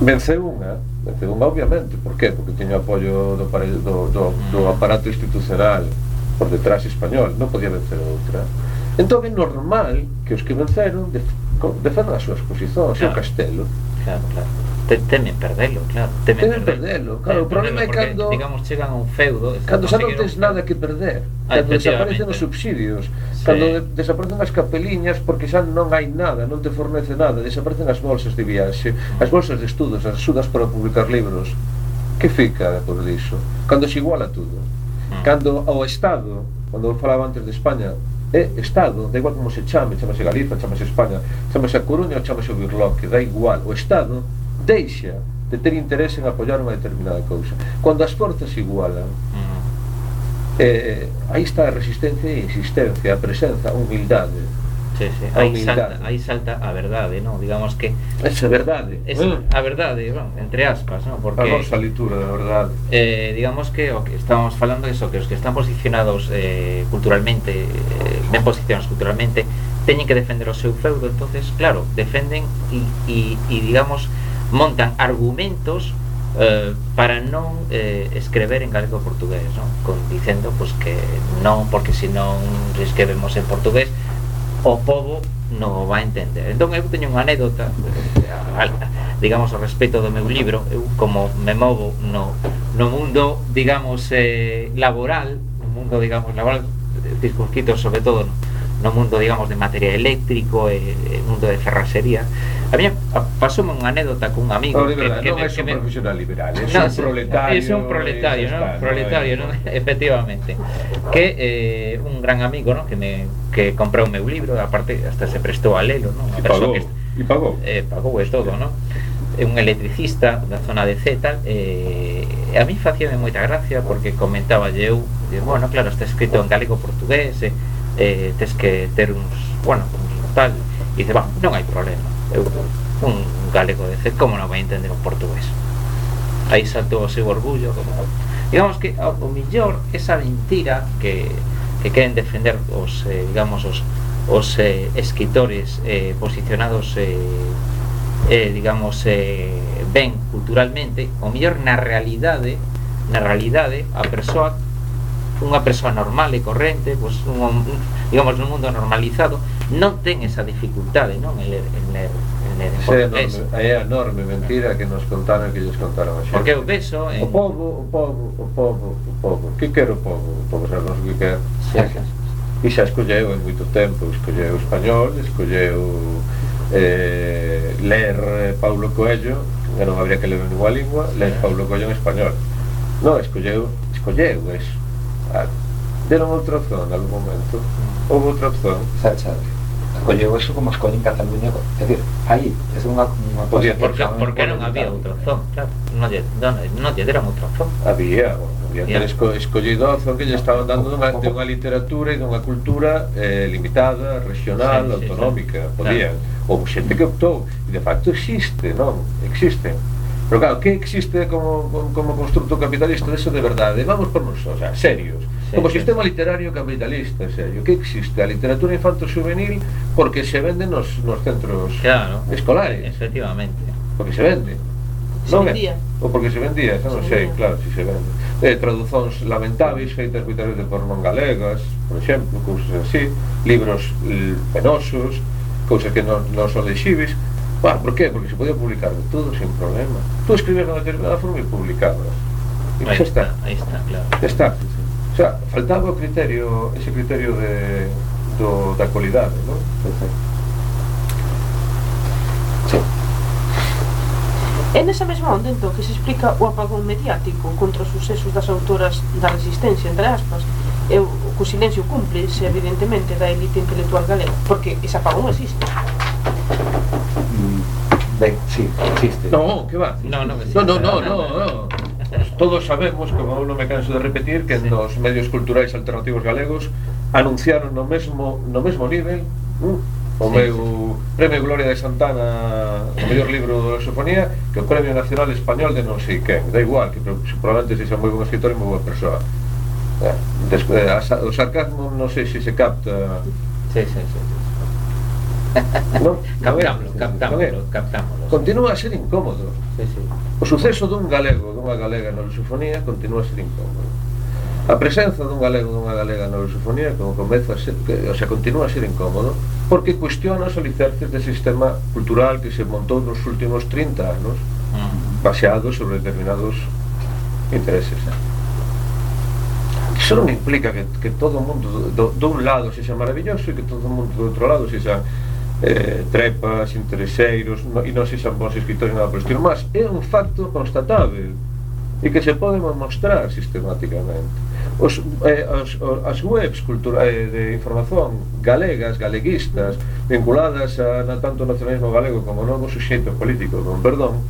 venceu unha venceu unha obviamente, por qué? porque tiña apoio do, do, do, do aparato institucional por detrás español. Non podía vencer outra. Entón é normal que os que venceron defendan as súas posicións claro. o castelo. Claro, claro te, temen perdelo, claro. Temen, temen perdelo, perdelo eh, claro. Temen o problema é cando... Digamos, chegan a un feudo... Cando xa non tens nada que perder. Ah, cando desaparecen os subsidios. Sí. Cando de desaparecen as capeliñas porque xa non hai nada, non te fornece nada. Desaparecen as bolsas de viaxe, mm. as bolsas de estudos, as axudas para publicar libros. Que fica por diso? Cando se iguala tudo. Mm. Cando ao Estado, cando falaba antes de España, é Estado, da igual como se chame, chamase Galiza, chamase España, chamase a Coruña ou chamase o Birloque, da igual, o Estado deixa de ter interés en apoiar unha determinada cousa. Cando as forzas igualan, mm. eh, eh aí está a resistencia e a insistencia, a presenza, a humildade. Sí, sí. Aí, salta, aí salta a verdade, non? Digamos que... Esa verdade. Es, eh? A verdade, bueno, entre aspas, non? Porque, a nosa litura, da verdade. Eh, digamos que o que estábamos falando é iso, que os que están posicionados eh, culturalmente, eh, ben posicionados culturalmente, teñen que defender o seu feudo, entonces, claro, defenden e, e, e digamos, montan argumentos eh, para non eh, escrever en galego portugués, non? Con, dicendo pois, que non, porque se non escrevemos en portugués, o povo non o va a entender. Entón, eu teño unha anécdota, eh, digamos, ao respecto do meu libro, eu como me movo no, no mundo, digamos, eh, laboral, no mundo, digamos, laboral, eh, circunscrito sobre todo, no, no mundo, digamos, de material eléctrico eh, mundo de ferrasería. A mí pasoume unha anécdota cun amigo No, non me- é un me- profesional liberal, é No, un proletario. Es un proletario, Proletario, é-. Efectivamente. Que eh, un gran amigo, ¿no? Que me que comprou o meu libro, aparte hasta se prestou a lelo, ¿no? Unha E persoa que e pagou. eh, pagou todo, ¿no? É un electricista da zona de Z tal, eh, a mí facíame moita gracia porque comentaba eu, de, bueno, claro, está escrito en galego portugués, eh, eh, tes que ter uns, bueno, uns tal, e dice, va, non hai problema, eu, un galego dice, como non vai entender un portugués? Aí saltou o seu orgullo, como, digamos que o, o millor esa mentira que, que queren defender os, eh, digamos, os, os eh, escritores eh, posicionados eh, eh, digamos eh, ben culturalmente o mellor na realidade na realidade a persoa unha persoa normal e corrente, pois un, un, digamos nun mundo normalizado, non ten esa dificultade, non, en ler, en ler, en ler en. É enorme, é enorme mentira que nos contaron que lles contaron a xente. Porque eu beso en... O povo, o povo, o povo, o povo. Que quero o povo? O povo sabe o que quer. Sí, sí. E xa escolleu en moito tempo, escolleu o español, escolleu eh, ler eh, Paulo Coelho, que non habría que ler en ninguna lingua, ler Paulo Coelho en español. Non, escolleu, escolleu, es Eh, claro. Deron outra opción en algún momento. Mm. Houve outra opción. xa, xa, colleu eso como escollen Cataluña, é dicir, aí, é unha, unha cosa porque, porque, porque non había outra opción, claro, non lle, non, non lle deran outra opción. Había, había tres esco, escollido a opción que lle estaban dando dunha, de unha literatura e dunha cultura eh, limitada, regional, sí, sí, autonómica, sí, podían, claro. ou xente que optou, e de facto existe, non, existen Pero claro, que existe como, como constructo capitalista eso de verdade? Vamos por nos, o sea, serios. Sí, como sí. sistema literario capitalista, serio. Que existe a literatura infanto-juvenil porque se vende nos, nos centros claro, escolares. Efectivamente. Porque se vende. Se non vendía. O porque se vendía, xa non sei, claro, si se vende. Eh, traduzóns lamentáveis feitas moitas veces por non galegas, por exemplo, cousas así, libros eh, penosos, cousas que non, non son lexibles, Bueno, por qué? Porque se podía publicar de todo sin problema. Tú escribes de unha determinada forma e publicabas. E ahí está, está. Ahí está, claro. Ya está. O sea, faltaba o criterio, ese criterio de, do, da cualidade, non? Sí. É nesa mesma onda, entón, que se explica o apagón mediático contra os sucesos das autoras da resistencia, entre aspas, e o, o silencio cúmplice, evidentemente, da élite intelectual galega, porque ese apagón existe. Ben, sí, existe. No, que va. No, no, no, no, no, no, no. Todos sabemos, como non me canso de repetir, que sí. nos medios culturais alternativos galegos anunciaron no mesmo no mesmo nivel mm, o sí, meu sí. Premio Gloria de Santana o mellor libro de Sofonía que o Premio Nacional Español de non sei quen da igual, que probablemente se xa moi bon escritor e moi boa persoa eh, despois, eh, o sarcasmo non sei se se capta sí, sí, sí, sí non? Captámoslo, captámoslo, captámoslo. Continúa a ser incómodo. Sí, sí. O suceso dun galego, dunha galega na lusofonía, continúa a ser incómodo. A presenza dun galego dunha galega na lusofonía como comeza a ser, que, o sea, continúa a ser incómodo porque cuestiona os alicerces do sistema cultural que se montou nos últimos 30 anos baseado sobre determinados intereses. Iso non implica que, que todo o mundo do, do, dun lado sexa maravilloso e que todo o mundo do outro lado sexa eh, trepas, intereseiros no, e non se son bons escritores nada por estilo mas é un facto constatável e que se pode mostrar sistemáticamente os, eh, os, os, as webs cultura, eh, de información galegas, galeguistas vinculadas a na, tanto ao nacionalismo galego como ao novo suxeito político con perdón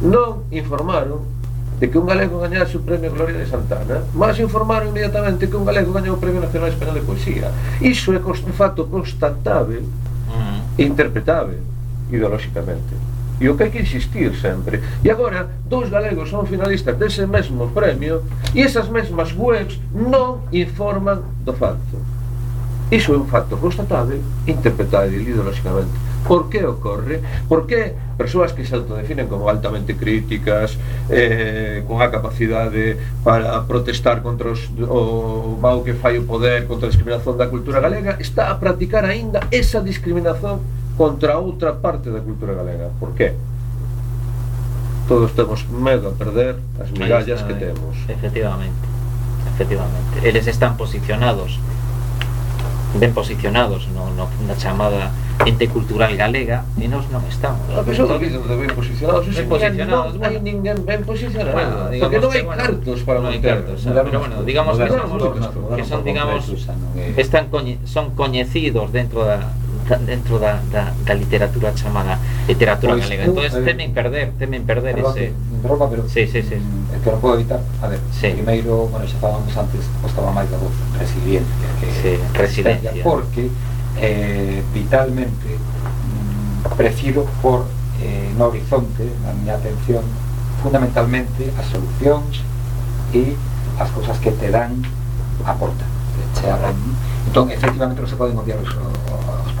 non informaron de que un galego gañase o premio Gloria de Santana, mas informaron inmediatamente que un galego gañou o premio Nacional Español de Poesía. Iso é un facto constatável interpretável ideolóxicamente. E o que hai que insistir sempre. E agora, dous galegos son finalistas dese mesmo premio e esas mesmas webs non informan do facto. Iso é un facto constatável interpretável ideolóxicamente. Por que ocorre? Por que persoas que se autodefinen como altamente críticas eh, con a capacidade para protestar contra os, o mau que fai o poder contra a discriminación da cultura galega está a practicar aínda esa discriminación contra outra parte da cultura galega Por que? Todos temos medo a perder as migallas está, que temos Efectivamente efectivamente. Eles están posicionados ben posicionados no, no, na chamada ente cultural galega e nós non estamos. A pessoa que de ben posicionados, Ben posicionados, non hai ninguén ben posicionado, Bueno, digamos porque non hai cartos para non manter. cartos, pero bueno, digamos que son- que son, digamos, están coñe, son coñecidos dentro da- dentro da, da, da literatura chamada literatura pois, galega. Entón, eh, temen perder, temen perder perdón, ese... Interrompa, pero sí, sí, sí. Mm, el que non podo evitar, a ver, sí. primeiro, bueno, xa falábamos antes, costaba máis da voz, resiliencia, que sí, resiliencia, porque eh, vitalmente mm, prefiro por eh, no horizonte, na miña atención, fundamentalmente as solucións e as cousas que te dan a porta, che abran. Entón, efectivamente, non se poden odiar os,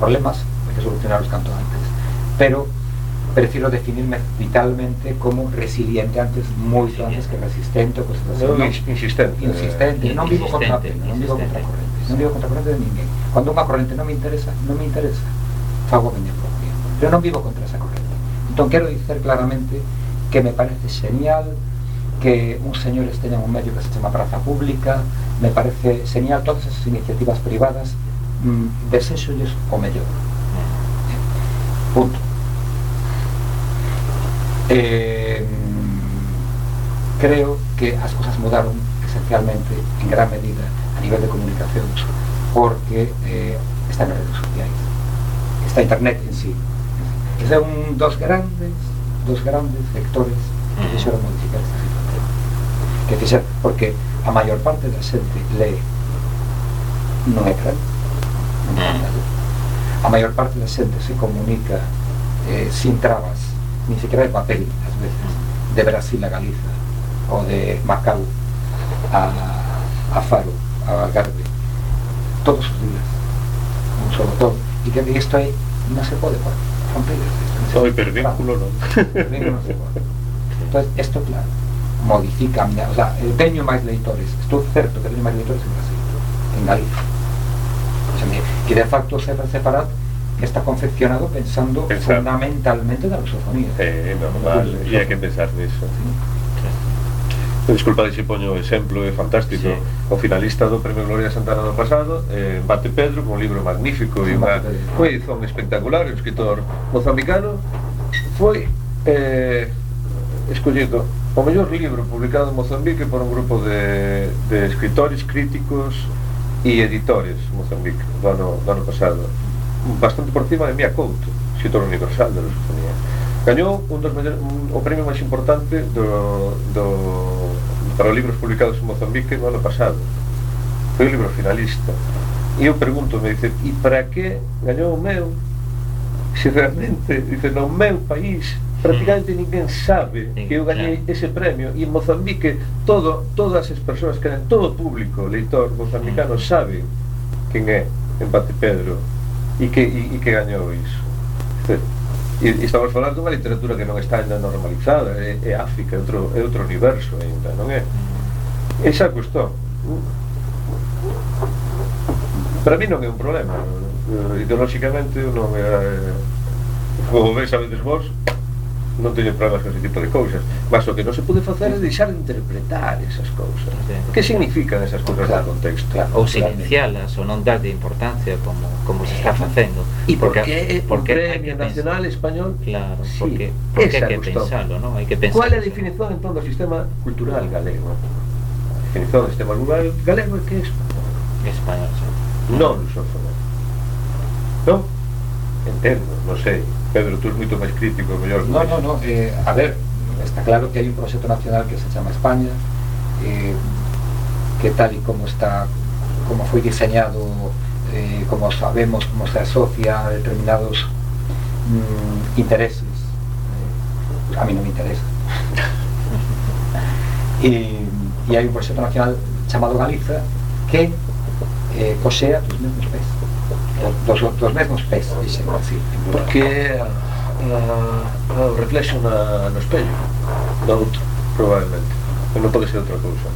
problemas hay que solucionarlos cuanto antes. Pero prefiero definirme vitalmente como resiliente antes, muy antes que resistente o cosas así. No, insistente. Insistente. No vivo contra pena, no vivo contra corriente. No vivo contra corriente de ninguém. Cuando una corriente no me interesa, no me interesa, hago mi propia. Pero no vivo contra esa corriente. Entonces quiero decir claramente que me parece genial que un señor esté en un medio que se llama Plaza Pública, me parece genial todas esas iniciativas privadas Mm, desexolles o mellor punto. Eh, creo que as cousas mudaron esencialmente en gran medida a nivel de comunicación porque eh, están as redes sociais está internet en sí. Ese é un dos grandes dos grandes vectores que fixeron modificar esta situación. Que fixeron porque a maior parte da xente lee non é cráneo Mm. La mayor parte de la gente se comunica eh, sin trabas, ni siquiera de papel, las veces, de Brasil a Galiza, o de Macao a, a Faro, a Algarve, todos sus días, un solo todo. Y que esto ahí no se puede romper. Esto, Entonces, esto, claro, modifica, o sea, el teño más lectores, estoy cierto que el teño más lectores en Brasil, en Galicia o sea, que de facto se separat está confeccionado pensando Pensando. fundamentalmente da lusofonía É normal, e hai que pensar niso. Disculpa se poño exemplo, é fantástico. Sí. O finalista do Premio Gloria Santana do pasado, eh, Bate Pedro, con un libro magnífico e unha Bate Pedro. foi edición espectacular, o escritor mozambicano, foi eh, escollido o mellor libro publicado en Mozambique por un grupo de, de escritores, críticos e Editores Mozambique do ano, do ano pasado. Bastante por cima de Mia Couto escritor universal da lusofonía gañou un dos mellores, un, o premio máis importante do, do, para os libros publicados en Mozambique no ano pasado. Foi o libro finalista. E eu pregunto, me dice e para que gañou o meu? Se realmente dice, no meu país Prácticamente mm. ninguén sabe sí, que eu gañei claro. ese premio e en Mozambique todo, todas as persoas que todo o público leitor mozambicano mm. sabe quen é Empate Pedro e que, e, e que gañou iso. E, e estamos falando dunha literatura que non está ainda normalizada, é, é África, é outro, é outro universo ainda, non é? Esa cuestión para mí non é un problema eh, ideolóxicamente non é eh, como ves a veces vos non teño problemas con ese tipo de cousas mas o que non se pode facer é deixar de interpretar esas cousas. Sí. que significan esas cousas claro, no contexto? claro, ou silencialas ou non darlle importancia como, como se está facendo. E porque, porque, porque un premio nacional español? Claro, sí, porque, porque hai que pensalo non? hai que pensar cual é a definición entón do sistema cultural galego? A definición do sistema cultural galego é que é español español, sí. non lusófono. Non? Entendo, non sei Pedro, tú és moito máis crítico que No, iso. no, no. eh, a ver, está claro que hay un proyecto nacional que se llama España, eh, que tal y como está, como fue diseñado, eh, como sabemos, como se asocia a determinados mm, intereses. eh, a mí no me interesa. y, y hay un proyecto nacional llamado Galiza que eh, posea los mismos peces. dos, dos mesmos pés, dixemos así. Porque a, a, o reflexo na, no espello, do outro, probablemente. Pero non pode ser outra cousa.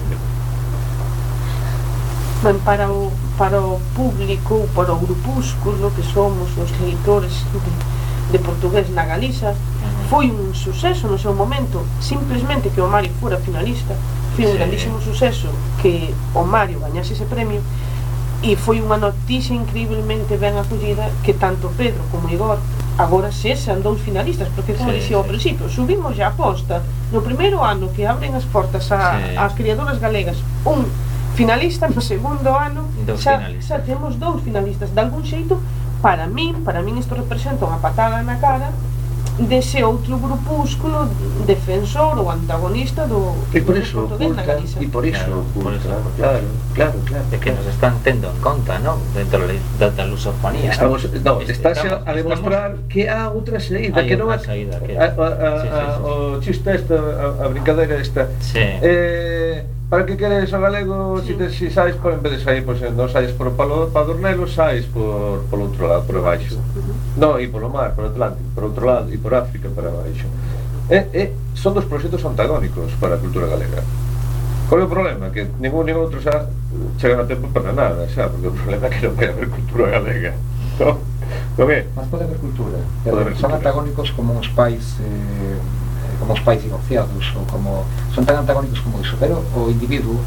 Ben, para o, para o público, para o grupúsculo que somos os leitores de, de portugués na Galiza, foi un suceso no seu momento simplemente que o Mario fora finalista foi un sí. grandísimo suceso que o Mario gañase ese premio E foi unha noticia incriblemente ben acollida que tanto Pedro como Igor agora sexan dous finalistas, porque como sí, dixía ao sí. principio, subimos a aposta no primeiro ano que abren as portas a, sí. as criadoras galegas un finalista, no segundo ano dos xa, finalistas. xa temos dous finalistas de algún xeito, para min, para min isto representa unha patada na cara dese outro grupúsculo defensor ou antagonista do, e por iso oculta e por iso Claro, oculta claro, claro, claro É que nos están tendo en conta, non? Dentro da, da lusofonía. Estamos, no, Est- estás estamos- a demostrar que há outra saída, que non é saída, que- a, a, a, Sí, sí, a, sí. o chiste esta, a, a brincadeira esta. Sí. Eh, Para que queres o galego, sí. si, te, si sais, por, en vez de sair, pois, pues, non sais por palo, Padornelo, sais por, por outro lado, por baixo. Uh -huh. Non, e polo mar, por Atlántico, por outro lado, e por África, para baixo. E, e son dos proxectos antagónicos para a cultura galega. Qual é o problema? Que ningún nin outro xa chegan a tempo para nada, xa, porque o problema é que non quere haber cultura galega. Non, non é? Mas pode haber cultura. Pode haber son cultura. antagónicos como os pais... Eh como os pais divorciados ou como son tan antagónicos como iso, pero o individuo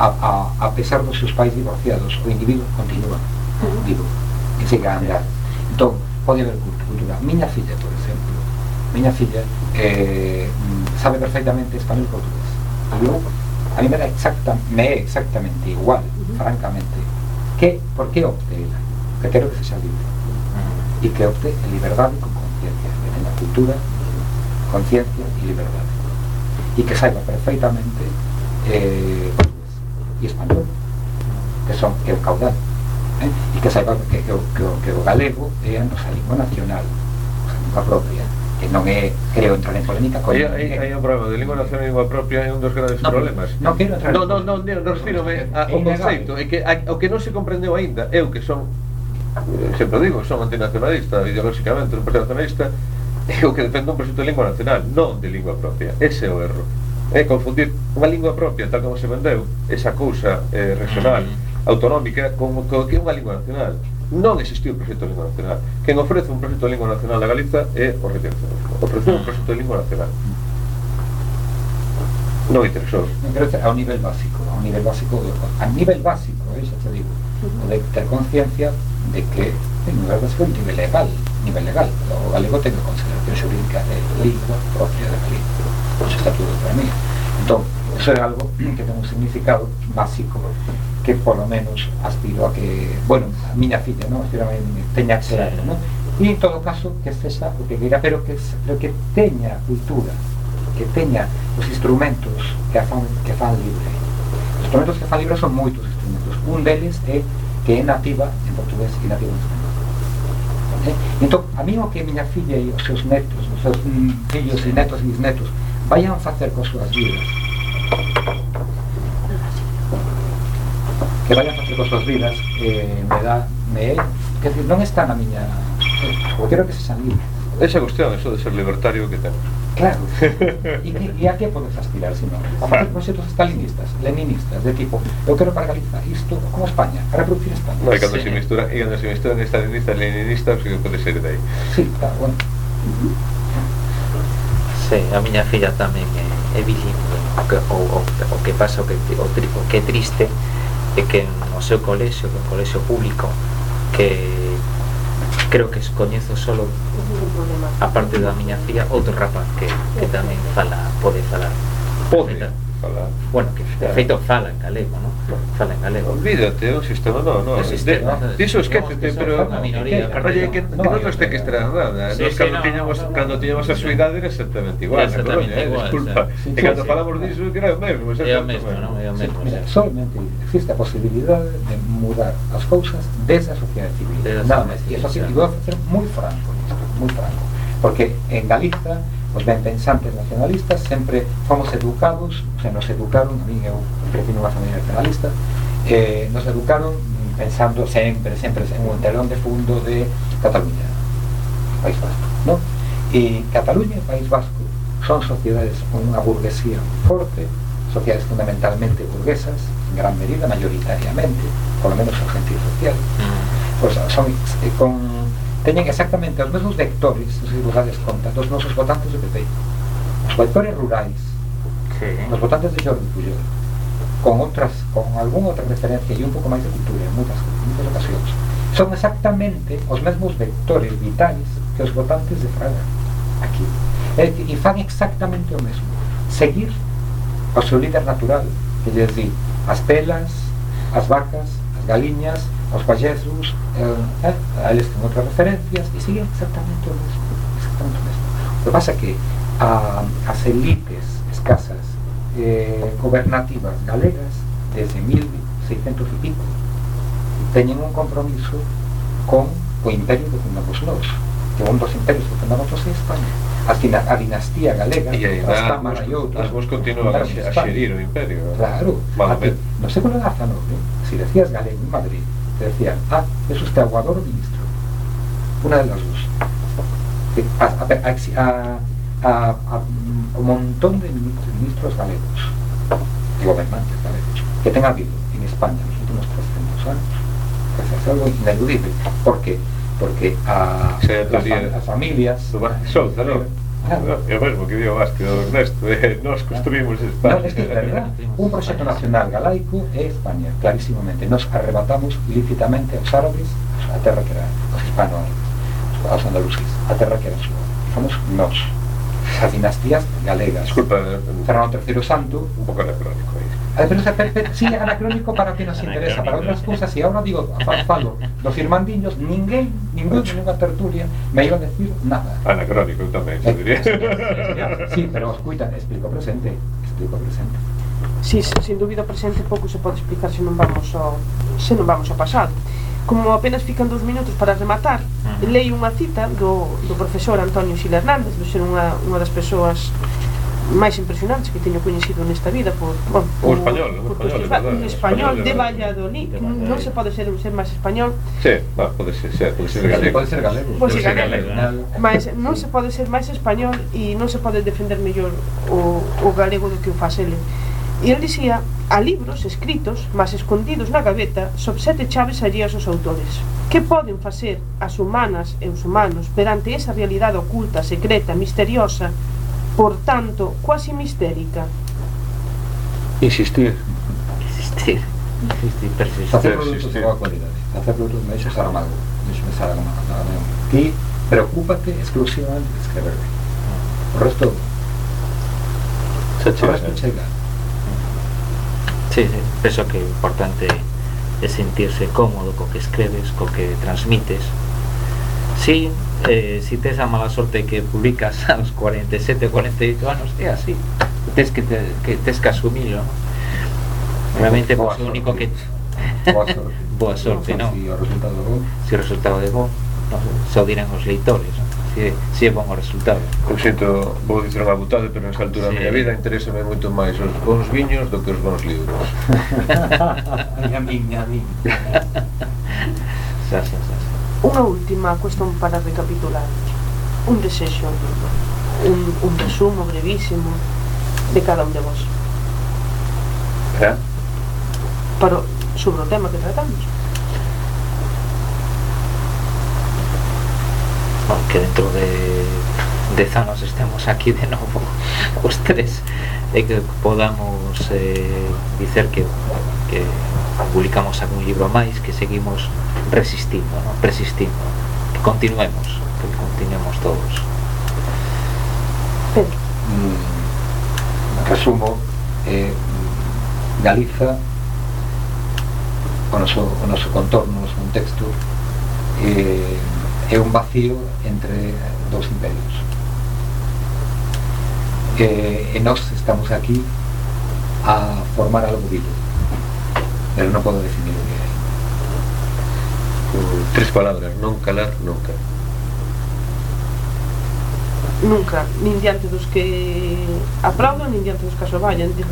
a, a, a pesar dos seus pais divorciados, o individuo continúa vivo e sigue a andar. Entón, pode haber cult- cultura. Miña filla, por exemplo, miña filla eh, sabe perfectamente español e portugués. E eu, a mí me da exacta, me é exactamente igual, francamente, que por que opte ela? Que quero que sexa libre y que opte en libertad y con conciencia, que tenga cultura, conciencia e libertad. e que saiba perfectamente eh, e español que son que é o caudal eh? e que saiba que, que, que, que o galego é a nosa lingua nacional a nosa lingua propia que non é, creo, entrar en polémica con... Hai, hai, hai un problema de lingua nacional e lingua propia é un dos grandes no, problemas. Non quero entrar Non, non, non, non, non refírome ao conceito é que a, o que non se comprendeu aínda eu que son eh, sempre digo, son antinacionalista ideolóxicamente, un nacionalista o que defende un proxecto de lingua nacional non de lingua propia, ese é o erro. É confundir unha lingua propia tal como se vendeu esa cousa eh, regional Mm. autonómica con, con que é unha lingua nacional. Non existiu o proxecto de lingua nacional. Quen ofrece un proxecto de lingua nacional da Galiza é o Retención ofreceu un proxecto de lingua nacional. Non interesou. Quero ter, ao nivel básico, ao nivel básico, a nivel básico, eh, xa te digo, o de ter conciencia de que en nivel básico, nivel legal, nivel legal, o galego ten consideración xurídica de lingua propia de Galicia. está todo para mí entón, eso é algo que ten un significado básico que polo menos aspiro a que bueno, a miña filla non? aspiro a que teña algo non? e en todo caso que sexa o que queira pero que, pero que teña cultura que teña os instrumentos que a fan, que fan libre os instrumentos que fan libre son moitos instrumentos un deles é que é nativa en portugués e nativa en español Eh? Entón, a mesmo que miña filla e os seus netos, os seus mm, fillos e netos e bisnetos, vayan facer coas súas vidas, que vayan facer coas súas vidas, eh, me dá, me é, que non está na miña, eh, quero que se san libres. Esa cuestión, eso de ser libertario que temos. Claro. E a que podes aspirar, se non? A facer proxectos stalinistas, leninistas, de tipo, eu quero para Galiza isto como España, a reproducir España. No, cando Sí. se mistura, e cando se misturan estalinistas, leninistas, que pode ser de aí. Sí, está, bueno. Sí, a miña filla tamén é, é bilingüe o que, o, o, o que pasa o que, o, tri- o que é triste é que no seu colexio, que é un colexio público que creo que coñezo solo. Ningún problema. a parte da miña filla outro rapaz que, que tamén fala, pode falar. Pode bueno, que de feito fala en galego, ¿no? Fala en galego Olvídate, un sistema, no, no. Un sistema, de, no. diso Digamos esquécete, que pero minoría, Oye, no. que, que No, non nos ten que nada. Sí, Nos sí, cando no, tiñamos no, no, cando no. tiñamos a súa idade era exactamente igual, Exactamente na Coruña, eh, disculpa. sí. E cando sí. falamos diso que era o mesmo, é o exactamente. mesmo, non? É o Sí, mira, solamente existe a posibilidade de mudar as cousas desde a sociedade civil. Desde Nada máis. E eso sí, vou facer moi franco moi franco. Porque en Galiza os ben pensantes nacionalistas sempre fomos educados, o sea, nos educaron, a mí eu crecí nunha familia nacionalista, eh, nos educaron pensando sempre, sempre en un telón de fundo de Cataluña, País Vasco, ¿no? E Cataluña e País Vasco son sociedades con unha burguesía forte, sociedades fundamentalmente burguesas, en gran medida, mayoritariamente, por lo menos o sentido social, Mm. pues son eh, con teñen exactamente os mesmos vectores, se vos dades conta, dos nosos votantes do PP. Os vectores rurais, Sí. os votantes de Jordi Pujol, con outras, con algunha outra referencia e un pouco máis de cultura en moitas, moitas ocasións. Son exactamente os mesmos vectores vitais que os votantes de Fraga aquí. E, e fan exactamente o mesmo. Seguir o seu líder natural, que lles di as pelas, as vacas, as galiñas, os vayáis eh, eh, a les tengo otras referencias y sigue exactamente lo mismo. Lo, que pasa es que a, las élites escasas eh, gobernativas galegas, desde 1600 y pico, tenían un compromiso con o imperio que fundamos los Llevan dos imperios que fundamos los España. A, dinastía galega, y ahí Las vos continúan a xerir o imperio. Claro. Ah, no se con la Gaza, no. Si decías galego en Madrid, te decían, ah, es usted aguador o ministro. Una de las dos. A, a, a, a- a- un montón de ministros, ministros galegos gobernantes galegos que tenga habido en España en los últimos 300 años. Pues es algo ineludible. ¿Por qué? Porque a, Sí, las, familias... Souza, non? Claro. O mesmo que dio Vázquez do Ernesto, eh, nós construímos No, España. es que. Un proxecto nacional galaico é España, clarísimamente. Nos arrebatamos ilícitamente aos árabes a terra que era os hispano-árabes, aos andaluces, a terra que era súa. E fomos nós, as dinastías galegas. Disculpa, Fernando III Santo, un pouco anacrónico aí. Ay, pero, pero, pero, sí, anacrónico para que nos interesa, para outras cousas, e agora digo, fa- falo dos irmandiños, ninguén, ningún, ninguna tertulia me iba a decir nada. Anacrónico se diría. Sí, pero escuita, explico presente, explico presente. Sí, sin dúbida presente pouco se pode explicar se non vamos ao se non vamos ao pasado. Como apenas fican dous minutos para rematar, Ujú. leio unha cita do, do profesor Antonio Sila Hernández, de ser unha, unha das persoas máis impresionantes que teño coñecido nesta vida por, bueno, por, o español, por, por español, verdad, un español, de Valladolid, de Valladolid. non se pode ser un ser máis español. Sí, va, pode ser, ser, pode ser galego. Pode ser galego. Pode ser galego. Mas non se pode ser máis español e non se pode defender mellor o, o galego do que o faz ele. E ele dicía, a libros escritos, mas escondidos na gaveta, sob sete chaves allías os autores. Que poden facer as humanas e os humanos perante esa realidade oculta, secreta, misteriosa, por tanto, quasi mistérica? Insistir. Existir. Existir, persistir. Facer Sí, produtos sí, de sí. boa cualidade. Facer produtos me deixo Saramago. Deixo Saramago. Ti preocúpate exclusivamente de escrever ben. O resto Xa chega. Chega. Sí, sí, penso que o importante é sentirse cómodo co que escreves, co que transmites. Si, eh, si tes a mala sorte que publicas aos 47, 48 anos, é así. Tes que, te, que tes que asumilo. ¿no? Realmente, Boa pues, o único que... Boa sorte. Boa sorte, non? Si o resultado é bo. Se o resultado é bom, non sei, só dirán os leitores, non? Si, si é bon o resultado. Eu sinto, vou dicir unha butade, pero nesa altura Sí. da miña vida interésame moito máis os bons viños do que os bons libros. A min, a min. Xa, xa, xa, xa. Unha última cuestión para recapitular. Un desexo, un, un resumo brevísimo de cada un de vos. Eh? Para, sobre o tema que tratamos. Que dentro de 10 anos estemos aquí de novo os tres e que podamos eh, dicer que, que publicamos algún libro máis que seguimos resistindo, ¿no? persistindo que continuemos que continuemos todos Pedro, Mm, resumo, eh, Galiza, o noso, o noso contorno, o noso contexto, eh, é un vacío entre dous imperios. Eh, e nós estamos aquí a formar algo vivo, pero non podo definir o que é con tres palabras non calar nunca nunca, nin diante dos que aplaudan, nin diante dos que asoballan. Digo.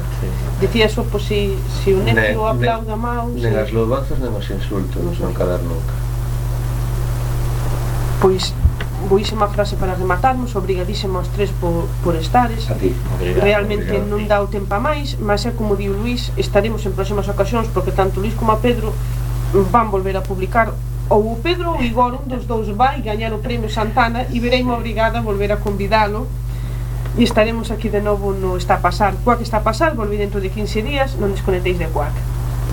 Dicía eso, pois, si, si un necio aplauda mal... Si... Nen as loubanzas, nen os insultos, non, non calar nunca. Pois, boísima frase para rematarmos, Obrigadísimo aos tres por, por estares. A ti, obrigado, Realmente obrigado. non dá o tempo a máis, mas é como diu Luís, estaremos en próximas ocasións porque tanto Luís como a Pedro van volver a publicar ou o Pedro ou Igor, un dos dous vai gañar o premio Santana e vereime obrigada a volver a convidalo e estaremos aquí de novo no Está a Pasar. Coa que está a pasar, volví dentro de 15 días, non desconectéis de Cuac